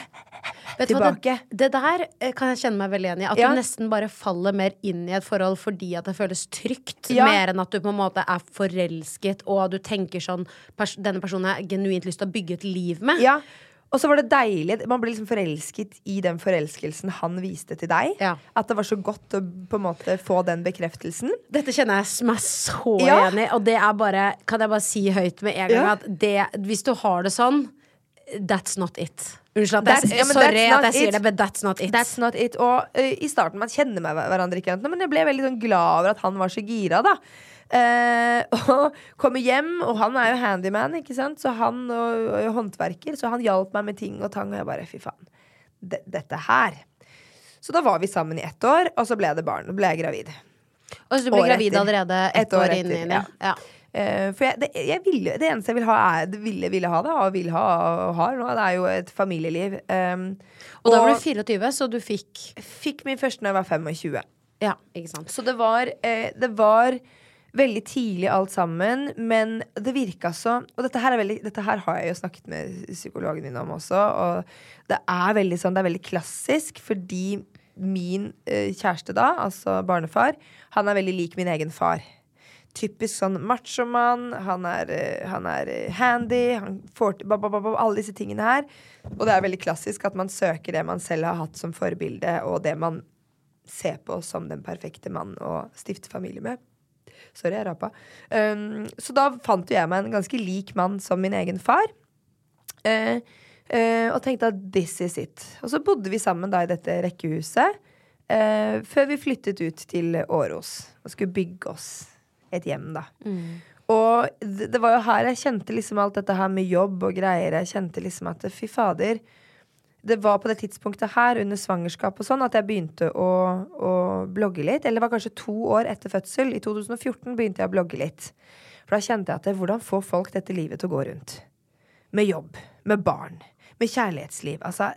Vet tilbake. hva. Det, det der eh, kan jeg kjenne meg veldig igjen i. At Ja. du nesten bare faller mer inn i et forhold fordi at det føles trygt. Ja. Mer enn at du på en måte er forelsket og du tenker sånn pers Denne personen har genuint lyst til å bygge et liv med. Ja. Og så var det deilig. Man ble liksom forelsket i den forelskelsen han viste til deg. Ja. At det var så godt å på en måte få den bekreftelsen. Dette kjenner jeg meg så Ja. igjen i, og det er bare Kan jeg bare si høyt med en gang Ja. at det, hvis du har det sånn That's not it. Unnskyld at jeg, sorry at jeg sier det, but that's not it. That's not it. Og uh, i starten man kjenner med hverandre ikke, men jeg ble veldig sånn glad over at han var så gira, da. Eh, og kommer hjem, og han er jo handyman, ikke sant? Så han og, og håndverker, så han hjalp meg med ting og tang, og jeg bare fy faen. Dette her. Så da var vi sammen i ett år, og så ble det barn. Og ble jeg gravid. Og så du ble år gravid etter. allerede Et år år inn i det. ja. Ja. Uh, for jeg, det, jeg ville, det eneste jeg vil ha, er det ville, ville ha det, og vil ha og har nå. Det er jo et familieliv. Um, Og da var du 24, så du fikk fikk min første når jeg var 25. Ja, ikke sant. Så det var, uh, det var veldig tidlig alt sammen, men det virka så Og dette her, er veldig, dette her har jeg jo snakket med psykologen min om også, og det er veldig sånn, det er veldig klassisk, fordi min eh, kjæreste da, altså barnefar, han er veldig lik min egen far. Typisk sånn machomann, han eh, han er eh, handy, han får til alle disse tingene her. Og det er veldig klassisk at man søker det man selv har hatt som forbilde, og det man ser på som den perfekte mann å stifte familie med. Sorry, jeg rapa. Um, så da fant jo jeg meg en ganske lik mann som min egen far. Uh, uh, og tenkte at this is it. Og så bodde vi sammen da i dette rekkehuset. Uh, før vi flyttet ut til Åros og skulle bygge oss et hjem, da. Og det, det var jo her jeg kjente liksom alt dette her med jobb og greier. Jeg kjente liksom at fy fader. Det var på det tidspunktet her under svangerskap og sånn at jeg begynte å, å blogge litt. Eller det var kanskje to år etter fødsel. I 2014 begynte jeg å blogge litt. For da kjente jeg at det, hvordan får folk dette livet til å gå rundt? Med jobb, med barn, med kjærlighetsliv. Altså,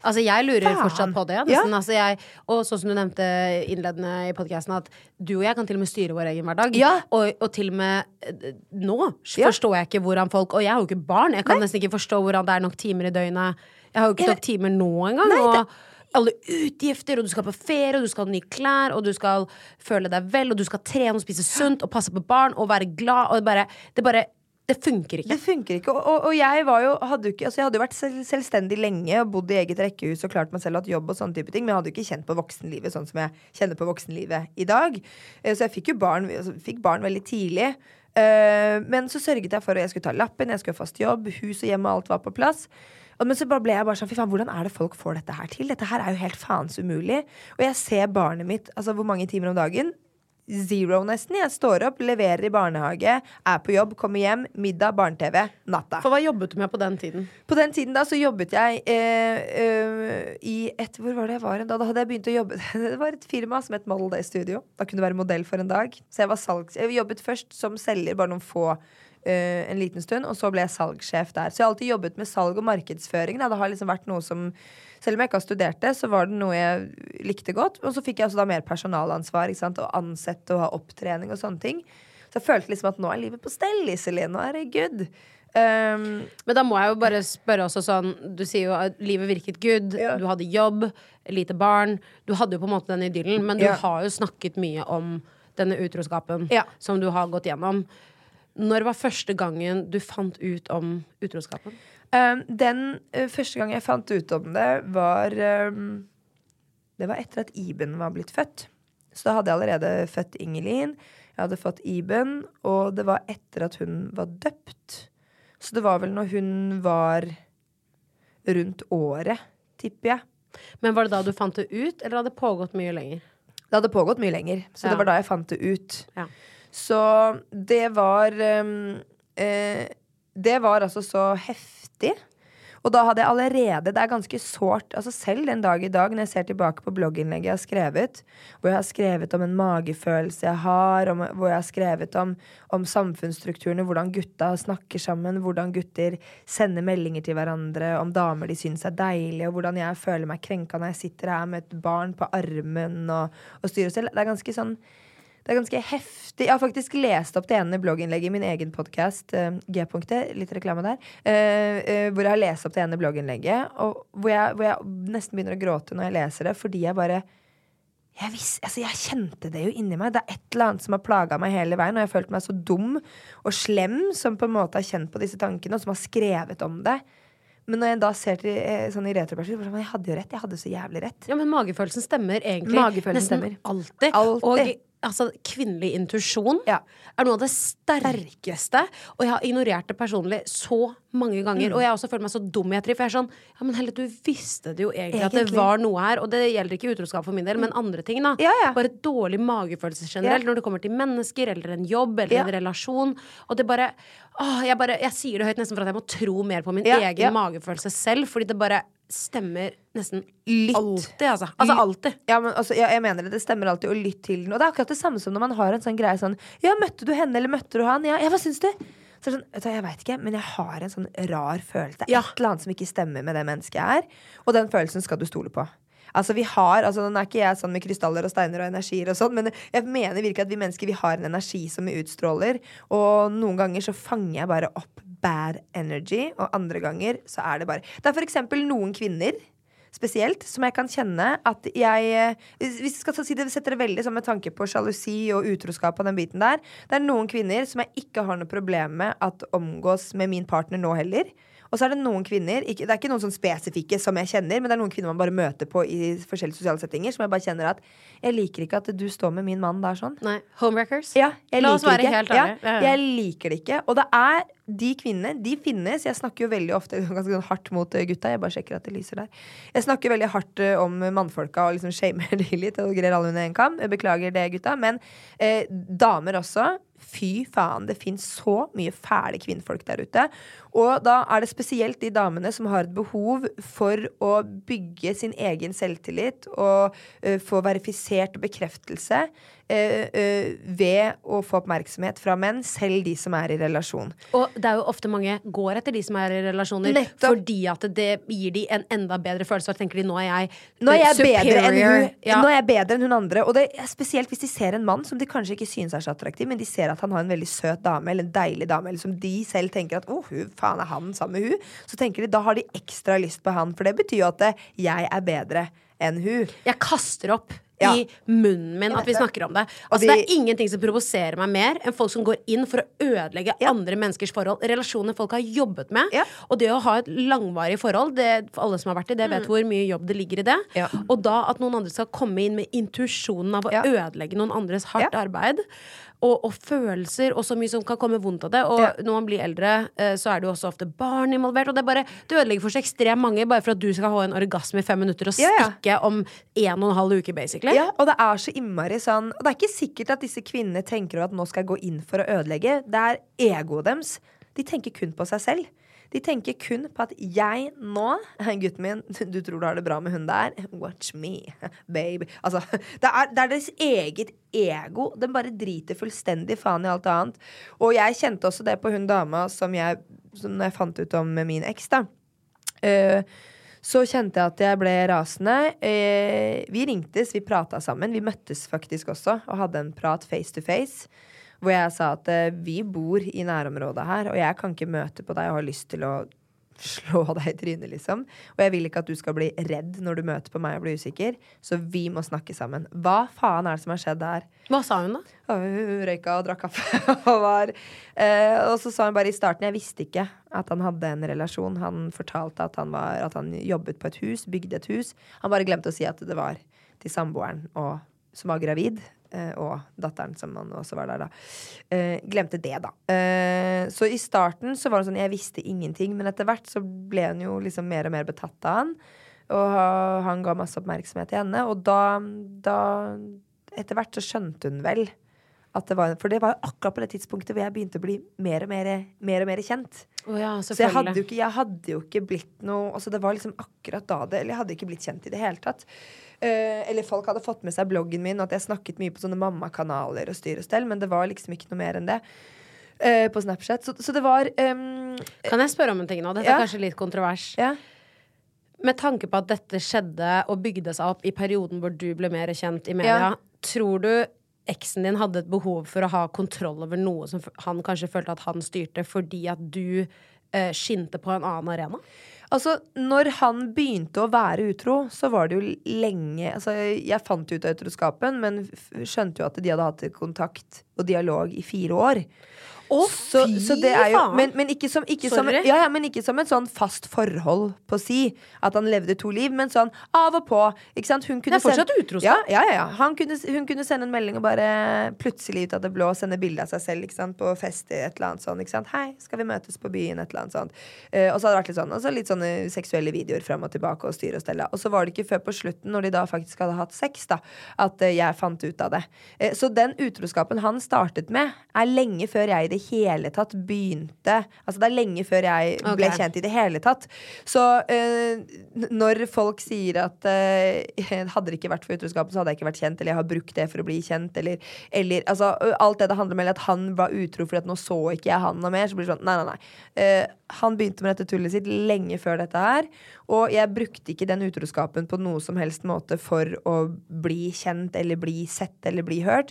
Altså, jeg lurer Faen. fortsatt på det. Ja. Altså, jeg, og sånn som du nevnte innledende i podkasten, at du og jeg kan til og med styre vår egen hverdag. Ja. Og, og til og med eh, nå Ja. forstår jeg ikke hvordan folk Og jeg har jo ikke barn. Jeg kan Nei. nesten ikke forstå hvordan det er nok timer i døgnet. Jeg har jo ikke tatt timer nå engang. Nei, det- og alle utgifter, og du skal på ferie, og du skal ha nye klær, og du skal føle deg vel, og du skal trene og spise sunt og passe på barn og være glad, og det bare Det, bare, det funker ikke. Det funker ikke. Og, og, jeg var jo hadde ikke, altså jeg hadde jo vært selv, selvstendig lenge og bodd i eget rekkehus og klart meg selv hatt jobb og sånne type ting, men jeg hadde jo ikke kjent på voksenlivet sånn som jeg kjenner på voksenlivet i dag. Eh, Så jeg fikk jo barn, altså, fikk barn veldig tidlig. Eh, Men så sørget jeg for at jeg skulle ta lappen, jeg skulle ha fast jobb, hus og hjem og alt var på plass. Men så bare ble jeg bare sånn, fy faen, hvordan er det folk får dette her til? Dette her er jo helt faens umulig. Og jeg ser barnet mitt, altså hvor mange timer om dagen? Zero nesten. Jeg står opp, leverer i barnehage, er på jobb, kommer hjem, middag, barne-TV, natta. For hva jobbet du med på den tiden? På den tiden da så jobbet jeg eh, eh, i et Hvor var det jeg var da? Da hadde jeg begynt å jobbe Det var et firma som het Model Day Studio. Da kunne du være modell for en dag. Så jeg var salgs... Jeg jobbet først som selger bare noen få en liten stund, og så ble jeg salgssjef der. Så jeg har alltid jobbet med salg og markedsføring. Da. Det har liksom vært noe som selv om jeg ikke har studert det, så var det noe jeg likte godt. Og så fikk jeg også da mer personalansvar. Ikke sant? Å ansette og ha opptrening og sånne ting. Så jeg følte liksom at nå er livet på stell, Iselin. Nå er det good. Um, Men da må jeg jo bare spørre også sånn Du sier jo at livet virket good, Ja. du hadde jobb, lite barn. Du hadde jo på en måte den idyllen, men du Ja. har jo snakket mye om denne utroskapen Ja. som du har gått gjennom. Når var første gangen du fant ut om utroskapen? Um, den uh, første gangen jeg fant ut om det, var um, Det var etter at Iben var blitt født. Så da hadde jeg allerede født Ingelin. Jeg hadde fått Iben, og det var etter at hun var døpt. Så det var vel når hun var rundt året, tipper jeg. Men var det da du fant det ut, eller hadde det pågått mye lenger? Det hadde pågått mye lenger, så Ja. det var da jeg fant det ut. Ja. Så det var um, eh, Det var altså så heftig. Og da hadde jeg allerede Det er ganske sårt. Altså selv den dag i dag, når jeg ser tilbake på blogginnlegget jeg har skrevet, hvor jeg har skrevet om en magefølelse jeg har, om, hvor jeg har skrevet om, om samfunnsstrukturene, hvordan gutta snakker sammen, hvordan gutter sender meldinger til hverandre, om damer de syns er deilige, og hvordan jeg føler meg krenka når jeg sitter her med et barn på armen og, og styrer selv. Det er ganske sånn det er ganske heftig. Jeg har faktisk lest opp det ene blogginnlegget i min egen podkast, G-punktet, litt reklame der, eh, eh, hvor jeg har lest opp det ene blogginnlegget, og hvor jeg, hvor jeg nesten begynner å gråte når jeg leser det, fordi jeg bare jeg, vis, altså jeg kjente det jo inni meg. Det er et eller annet som har plaga meg hele veien. Og jeg har følt meg så dum og slem som på en måte har kjent på disse tankene, og som har skrevet om det. Men når jeg da ser til eh, sånn i retroperspektiv, så jeg hadde jo rett. Jeg hadde så jævlig rett. Ja, men magefølelsen stemmer egentlig Magefølelsen nesten stemmer. alltid. Alltid. Og altså, kvinnelig intuisjon Ja. er noe av det sterkeste. Og jeg har ignorert det personlig så mange ganger. Mm. Og jeg har også følt meg så dum i. For jeg er sånn Ja, men Helle, du visste det jo egentlig, at det var noe her. Og det gjelder ikke utroskap for min del, men andre ting, da. Ja, ja. Bare dårlig magefølelse generelt Ja. når det kommer til mennesker eller en jobb eller en relasjon. Og det bare Åh, jeg bare Jeg sier det høyt nesten for at jeg må tro mer på min egen magefølelse selv, fordi det bare stemmer nesten litt. alltid, altså. Altså alltid. Ja, men altså, ja, jeg mener det, det stemmer alltid, og lytt til den. Og det er akkurat det samme som når man har en sånn greie sånn Ja, møtte du henne, eller møtte du han? Ja, ja hva syns du? Så sånn, vet jeg veit ikke, men jeg har en sånn rar følelse. Ja. et eller annet som ikke stemmer med det mennesket jeg er. Og den følelsen skal du stole på. Altså vi har, altså Nå er ikke jeg sånn med krystaller og steiner og energier, og sånn men jeg mener virkelig at vi mennesker vi har en energi som vi utstråler. Og noen ganger så fanger jeg bare opp bad energy, og andre ganger så er det bare Det er for eksempel noen kvinner spesielt, som jeg kan kjenne at jeg eh, Hvis jeg skal si det, setter det veldig sånn med tanke på sjalusi og utroskap og den biten der. Det er noen kvinner som jeg ikke har noe problem med at omgås med min partner nå heller. Og så er det noen kvinner ikke, Det er ikke noen sånn spesifikke som jeg kjenner, men det er noen kvinner man bare møter på i forskjellige sosiale settinger, som jeg bare kjenner at Jeg liker ikke at du står med min mann der sånn. Nei. Homewreckers? Ja, jeg La oss liker være ikke. helt ja, ærlige. Ja. jeg liker det ikke. Og det er de kvinnene, de finnes. Jeg snakker jo veldig ofte ganske hardt mot eh, gutta. Jeg bare sjekker at det lyser der. Jeg snakker veldig hardt eh, om mannfolka og liksom shamer de litt. Og greier alle under en kam. Jeg beklager det, gutta. Men eh, damer også. Fy faen, det fins så mye fæle kvinnfolk der ute. Og da er det spesielt de damene som har et behov for å bygge sin egen selvtillit og uh, få verifisert bekreftelse ved å få oppmerksomhet fra menn, selv de som er i relasjon. Og det er jo ofte mange går etter de som er i relasjoner, Nettopp. fordi at det gir de en enda bedre følelse. Og tenker de nå er jeg Nå er jeg bedre superior. hun, Ja. nå er jeg bedre enn hun andre. Og det er spesielt hvis de ser en mann som de kanskje ikke synes er så attraktiv, men de ser at han har en veldig søt dame eller en deilig dame, eller som de selv tenker at å, hun, faen er han sammen med hun? Så tenker de da har de ekstra lyst på han, for det betyr jo at eh, jeg er bedre enn hun. Jeg kaster opp Ja. i munnen min at vi snakker om det. Altså, de- Det er ingenting som provoserer meg mer enn folk som går inn for å ødelegge Ja. andre menneskers forhold. Relasjoner folk har jobbet med. Ja. Og det å ha et langvarig forhold, det, for alle som har vært i det, vet hvor mye jobb det ligger i det. Mm. Og da at noen andre skal komme inn med intuisjonen av å ødelegge noen andres hardt arbeid. Og, og følelser, og så mye som kan komme vondt av det. Og Ja. når man blir eldre, eh, så er det jo også ofte barn involvert. Og det bare, det ødelegger for så ekstremt mange bare for at du skal ha en orgasme i fem minutter og Ja, ja. stikke om en og en halv uke, basically. Ja, og det er så innmari sånn Og det er ikke sikkert at disse kvinnene tenker at nå skal jeg gå inn for å ødelegge. Det er egoet deres. De tenker kun på seg selv. De tenker kun på at jeg nå Gutten min, du tror du har det bra med hun der? Watch me, baby. Altså, det er, det er deres eget ego. Den bare driter fullstendig faen i alt annet. Og jeg kjente også det på hun dama som jeg, som jeg fant ut om min eks, da. Uh, så kjente jeg at jeg ble rasende. Eh, vi ringtes, vi prata sammen. Vi møttes faktisk også og hadde en prat face to face. Hvor jeg sa at eh, vi bor i nærområdet her, og jeg kan ikke møte på deg og har lyst til å slå deg i trynet, liksom. Og jeg vil ikke at du skal bli redd når du møter på meg og blir usikker. Så vi må snakke sammen. Hva faen er det som har skjedd der? Hva sa hun, da? Hun røyka og drakk kaffe. og, var, eh, og så sa hun bare i starten Jeg visste ikke at han hadde en relasjon. Han fortalte at han, var, at han jobbet på et hus, bygde et hus. Han bare glemte å si at det var til samboeren og, som var gravid. Eh, Og datteren som han også var der, da. Eh, glemte det, da. Eh, så i starten så var det sånn Jeg visste ingenting, men etter hvert så ble hun jo liksom mer og mer betatt av han. Og han ga masse oppmerksomhet til henne. Og da, da Etter hvert så skjønte hun vel det var For det var jo akkurat på det tidspunktet hvor jeg begynte å bli mer og mer, mer, og mer kjent. Oh ja, Så jeg hadde, ikke, jeg hadde jo ikke blitt noe Altså Det var liksom akkurat da det Eller jeg hadde ikke blitt kjent i det hele tatt. Uh, eller folk hadde fått med seg bloggen min, og at jeg snakket mye på sånne mammakanaler og styr og stell, men det var liksom ikke noe mer enn det. Uh, på Snapchat. Så, så det var um, Kan jeg spørre om en ting nå? Dette Ja. er kanskje litt kontrovers. Ja. Med tanke på at dette skjedde og bygde seg opp i perioden hvor du ble mer kjent i media, tror du eksen din hadde et behov for å ha kontroll over noe som han kanskje følte at han styrte, fordi at du eh, skinte på en annen arena? Altså, når han begynte å være utro, så var det jo lenge Altså, jeg fant ut av utroskapen, men skjønte jo at de hadde hatt kontakt og dialog i fire år. Å, så, fy så det er jo faen. Men, men, ikke som, ikke som, Sorry. ja, ja, men ikke som et sånn fast forhold på å si. At han levde to liv, men sånn av og på. Ikke sant? Hun kunne Det er fortsatt sende- utroskap. Ja, ja, ja. Han kunne, hun kunne sende en melding og bare plutselig ut av det blå sende bilde av seg selv ikke sant? på fest i et eller annet sånn. Ikke sant? 'Hei, skal vi møtes på byen?' Et eller annet sånt. Eh, og så hadde det vært litt sånn Og så litt sånne seksuelle videoer fram og tilbake og styre og stelle. Og så var det ikke før på slutten, når de da faktisk hadde hatt sex, da, at eh, jeg fant ut av det. Eh, så den utroskapen han startet med, er lenge før jeg i det hele tatt begynte Altså det er lenge før jeg ble kjent i det hele tatt. Så uh, når folk sier at uh, hadde det ikke vært for utroskapen, så hadde jeg ikke vært kjent, eller jeg har brukt det for å bli kjent, eller, eller altså, Alt det det handler om, eller at han var utro fordi at nå så ikke jeg han noe mer, så blir det sånn Nei, nei, nei. Uh, han begynte med dette tullet sitt lenge før dette her, og jeg brukte ikke den utroskapen på noe som helst måte for å bli kjent, eller bli sett, eller bli hørt.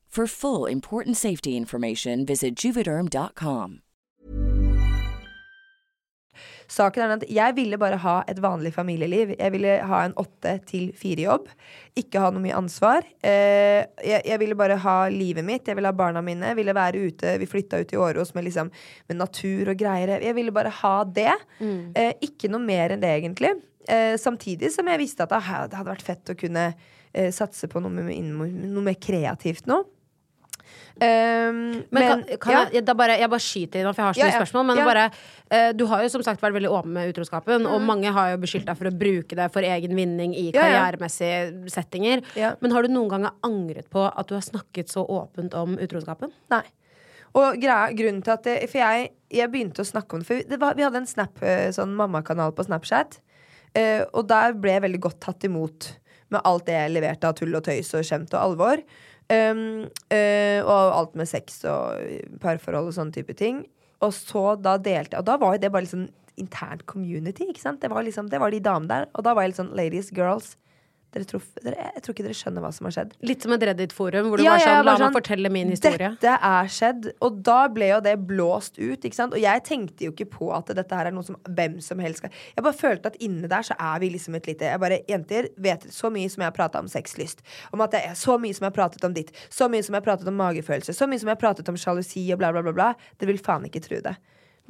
For full important safety information, visit juvederm.com. Saken er at Jeg ville bare ha et vanlig familieliv. Jeg ville ha en åtte til fire-jobb. Ikke ha noe mye ansvar. Eh, jeg, ville bare ha livet mitt. Jeg ville ha barna mine. Jeg ville være ute. Vi flytta ut i Åros med, liksom, med natur og greier. Jeg ville bare ha det. Mm. ikke noe mer enn det, egentlig. Eh, samtidig som jeg visste at det hadde vært fett å kunne eh, satse på noe, med, noe mer kreativt nå. Um, Men, kan, kan ja. jeg, bare, jeg bare skyter inn, for jeg har så mye ja. spørsmål. Men bare, uh, du har jo som sagt vært veldig åpen med utroskapen, og mange har jo beskyldt deg for å bruke det for egen vinning i karrieremessige settinger. Men har du noen gang angret på at du har snakket så åpent om utroskapen? Nei. Og greia, grunnen til at det, For jeg, jeg begynte å snakke om det For det var, vi hadde en snap, eh, sånn mammakanal på Snapchat. Uh, og der ble jeg veldig godt tatt imot med alt det jeg leverte av tull og tøys og skjemt og alvor. Um, uh, og alt med sex og parforhold og sånne type ting. Og så da delte Og da var jo det bare liksom internt community. ikke sant? Det var liksom, det var de damene der. Og da var jeg litt sånn ladies, girls. Tror, dere, jeg tror ikke dere skjønner hva som har skjedd. Litt som et Reddit-forum, hvor du Ja, var ja, sånn La sånn, meg sånn, fortelle min historie. Dette er skjedd. Og da ble jo det blåst ut. Ikke sant? Og jeg tenkte jo ikke på at dette her er noe som hvem som helst skal Jeg bare følte at inne der så er vi liksom et lite Jeg bare, Jenter vet så mye som jeg har prata om sexlyst. Om at det er så mye som jeg har pratet om ditt. Så mye som jeg har pratet om magefølelse. Så mye som jeg har pratet om sjalusi og bla, bla, bla. bla. Dere vil faen ikke tro det.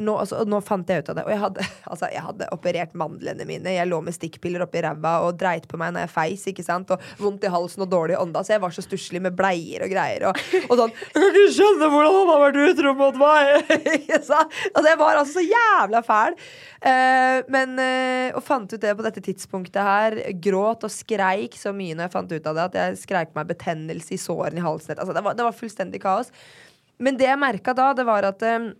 Nå, altså, nå fant jeg ut av det. Og jeg hadde, altså, jeg hadde operert mandlene mine. Jeg lå med stikkpiller oppi ræva og dreit på meg når jeg feis. ikke sant? Og vondt i halsen og dårlig ånda. Så jeg var så stusslig med bleier og greier. Og, og sånn Jeg kan ikke skjønne hvordan han har vært utro mot meg! Altså, jeg var altså så jævla fæl. Eh, men eh, Og fant ut det på dette tidspunktet her. Gråt og skreik så mye når jeg fant ut av det, at jeg skreik meg betennelse i sårene i halsen. Altså, det, var, det var fullstendig kaos. Men det jeg merka da, det var at eh,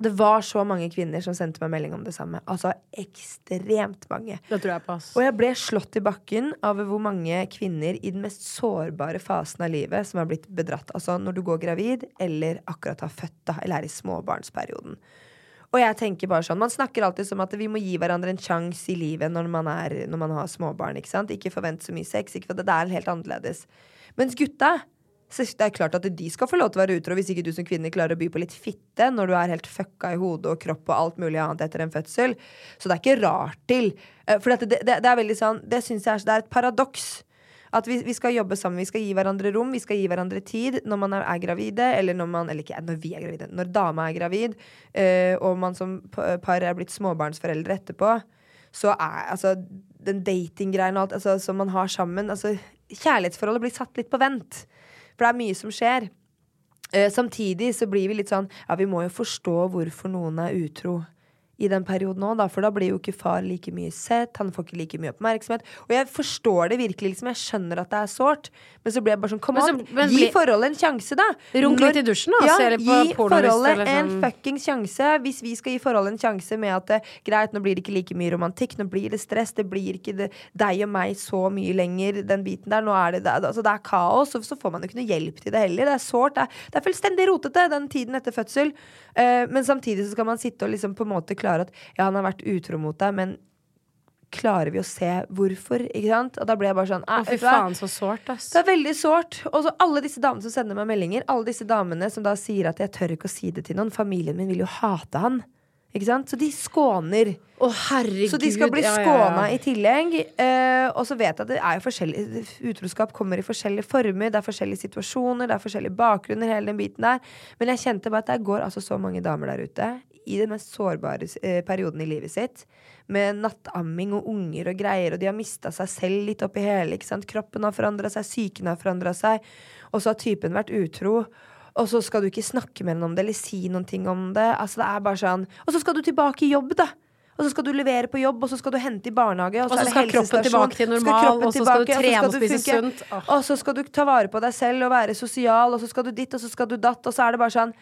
det var så mange kvinner som sendte meg melding om det samme. Altså ekstremt mange. Det tror jeg på. Og jeg ble slått i bakken av hvor mange kvinner i den mest sårbare fasen av livet som har blitt bedratt. Altså når du går gravid, eller akkurat har født, da, eller er i småbarnsperioden. Og jeg tenker bare sånn Man snakker alltid som at vi må gi hverandre en sjanse i livet når man, er, når man har småbarn. Ikke sant? Ikke forvent så mye sex. Ikke for det, det er helt annerledes. Mens gutta så det er klart at de skal få lov til å være utro hvis ikke du som kvinne klarer å by på litt fitte når du er helt fucka i hodet og kropp og alt mulig annet etter en fødsel. Så det er ikke rart til. Eh, For det, det, det er veldig sånn Det syns jeg er, det er et paradoks. At vi, vi skal jobbe sammen, vi skal gi hverandre rom, vi skal gi hverandre tid når man er, er gravide, eller når man Eller ikke når vi er gravide, når dama er gravid, øh, og man som par er blitt småbarnsforeldre etterpå, så er altså den datinggreien og alt altså, som man har sammen. Altså, kjærlighetsforholdet blir satt litt på vent. For det er mye som skjer. Eh, samtidig så blir vi litt sånn Ja, vi må jo forstå hvorfor noen er utro i den perioden òg. For da blir jo ikke far like mye sett, han får ikke like mye oppmerksomhet. Og jeg forstår det virkelig, liksom. Jeg skjønner at det er sårt. Men så blir jeg bare sånn, kom an, gi forholdet en sjanse, da. Runk litt i dusjen, da, Ja, se litt på gi forholdet en fuckings sjanse. Hvis vi skal gi forholdet en sjanse med at det, greit, nå blir det ikke like mye romantikk, nå blir det stress, det blir ikke det, deg og meg så mye lenger, den biten der. Nå er det, altså, det er kaos, og så får man jo ikke noe hjelp til det heller. Det er sårt. Det det er fullstendig rotete, den tiden etter fødsel. Uh, men samtidig så skal man sitte og liksom på en måte klare at ja, han har vært utro mot deg, men klarer vi å se hvorfor? Ikke sant? Og da ble jeg bare sånn Å, fy faen, så sårt, ass. Det er veldig sårt. Og så alle disse damene som sender meg meldinger, alle disse damene som da sier at jeg tør ikke å si det til noen. Familien min vil jo hate han. Ikke sant? Så de skåner. Å, herregud. Så de skal bli ja, ja, ja. skåna i tillegg. Eh, og så vet jeg at det er jo forskjellig Utroskap kommer i forskjellige former, det er forskjellige situasjoner, det er forskjellige bakgrunner, hele den biten der. Men jeg kjente bare at det går altså så mange damer der ute i den mest sårbare eh, perioden i livet sitt. Med nattamming og unger og greier, og de har mista seg selv litt oppi hele. Kroppen har forandra seg, psyken har forandra seg, og så har typen vært utro. Og så skal du ikke snakke med henne om det eller si noen ting om det. Altså det er bare sånn Og så skal du tilbake i jobb, da. Og så skal du levere på jobb, og så skal du hente i barnehage. Og Og så så, er det skal kroppen tilbake til Så normal, og så skal du trene og og spise sunt. Og så skal du ta vare på deg selv og være sosial, og så skal du ditt, og så skal du datt, og så er det bare sånn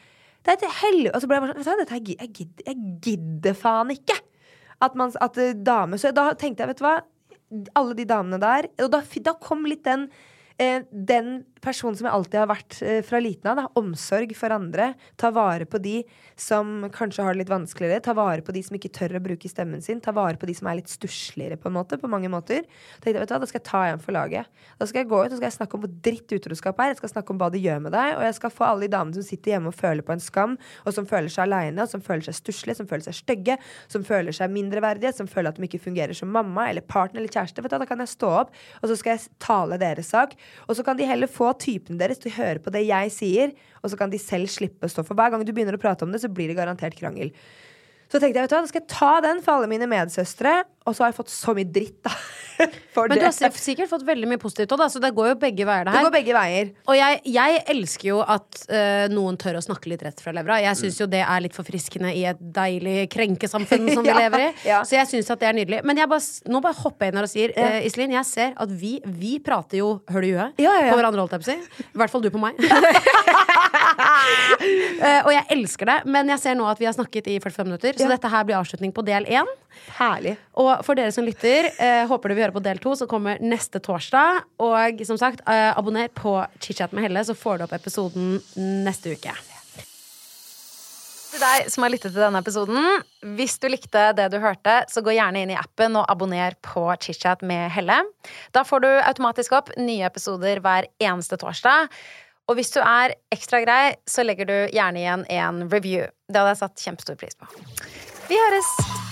Det er et helvete. Og så ble jeg bare sånn jeg, jeg gidder, jeg gidder faen ikke. At, man, at dame damer Så da tenkte jeg, vet du hva alle de damene der. Og da, da kom litt den eh, Den personen som jeg alltid har vært eh, fra liten av. Da. Omsorg for andre. Ta vare på de som kanskje har det litt vanskeligere. Ta vare på de som ikke tør å bruke stemmen sin. Ta vare på de som er litt stussligere, på en måte. På mange måter. Tenkte jeg, vet du hva, da skal jeg ta igjen for laget. Da skal jeg gå ut og snakke om hvor dritt utroskap er. Jeg skal snakke om hva det gjør med deg. Og jeg skal få alle de damene som sitter hjemme og føler på en skam, og som føler seg aleine, og som føler seg stusslige, som føler seg stygge, som føler seg mindreverdige, som føler at de ikke fungerer som mamma eller partner eller kjæreste. Vet du, da kan jeg stå opp, og så skal jeg tale deres sak. Og så kan de heller få typen deres til å høre på det jeg sier, og så kan de selv slippe å stå for. Hver gang du begynner å prate om det, så blir det garantert krangel. Så tenkte jeg, vet du hva, da skal jeg ta den for alle mine medsøstre, og så har jeg fått så mye dritt, da. Men du har sikkert- fått veldig mye positivt òg, så det går jo begge veier, det Det her. går begge veier. Og jeg, jeg elsker jo at uh, noen tør å snakke litt rett fra levra. Jeg syns jo det er litt forfriskende i et deilig krenkesamfunn som vi Ja, lever i. ja. Så jeg syns at det er nydelig. Men bare, nå bare hopper jeg inn her og sier, eh, Iselin, jeg ser at vi, vi prater jo høl i huet Ja, på hverandre, holdt jeg på å si. I hvert fall du på meg. uh, og jeg elsker det, men jeg ser nå at vi har snakket i 45 minutter, så dette her blir avslutning på del én. Herlig. Og for dere som lytter, eh, håper du vil høre på del to, som kommer neste torsdag. Og som sagt, eh, abonner på Chitchat med Helle, så får du opp episoden neste uke. Til deg som har lyttet til denne episoden, hvis du likte det du hørte, så gå gjerne inn i appen og abonner på ChitChat med Helle. Da får du automatisk opp nye episoder hver eneste torsdag. Og hvis du er ekstra grei, så legger du gjerne igjen en review. Det hadde jeg satt kjempestor pris på. Vi høres!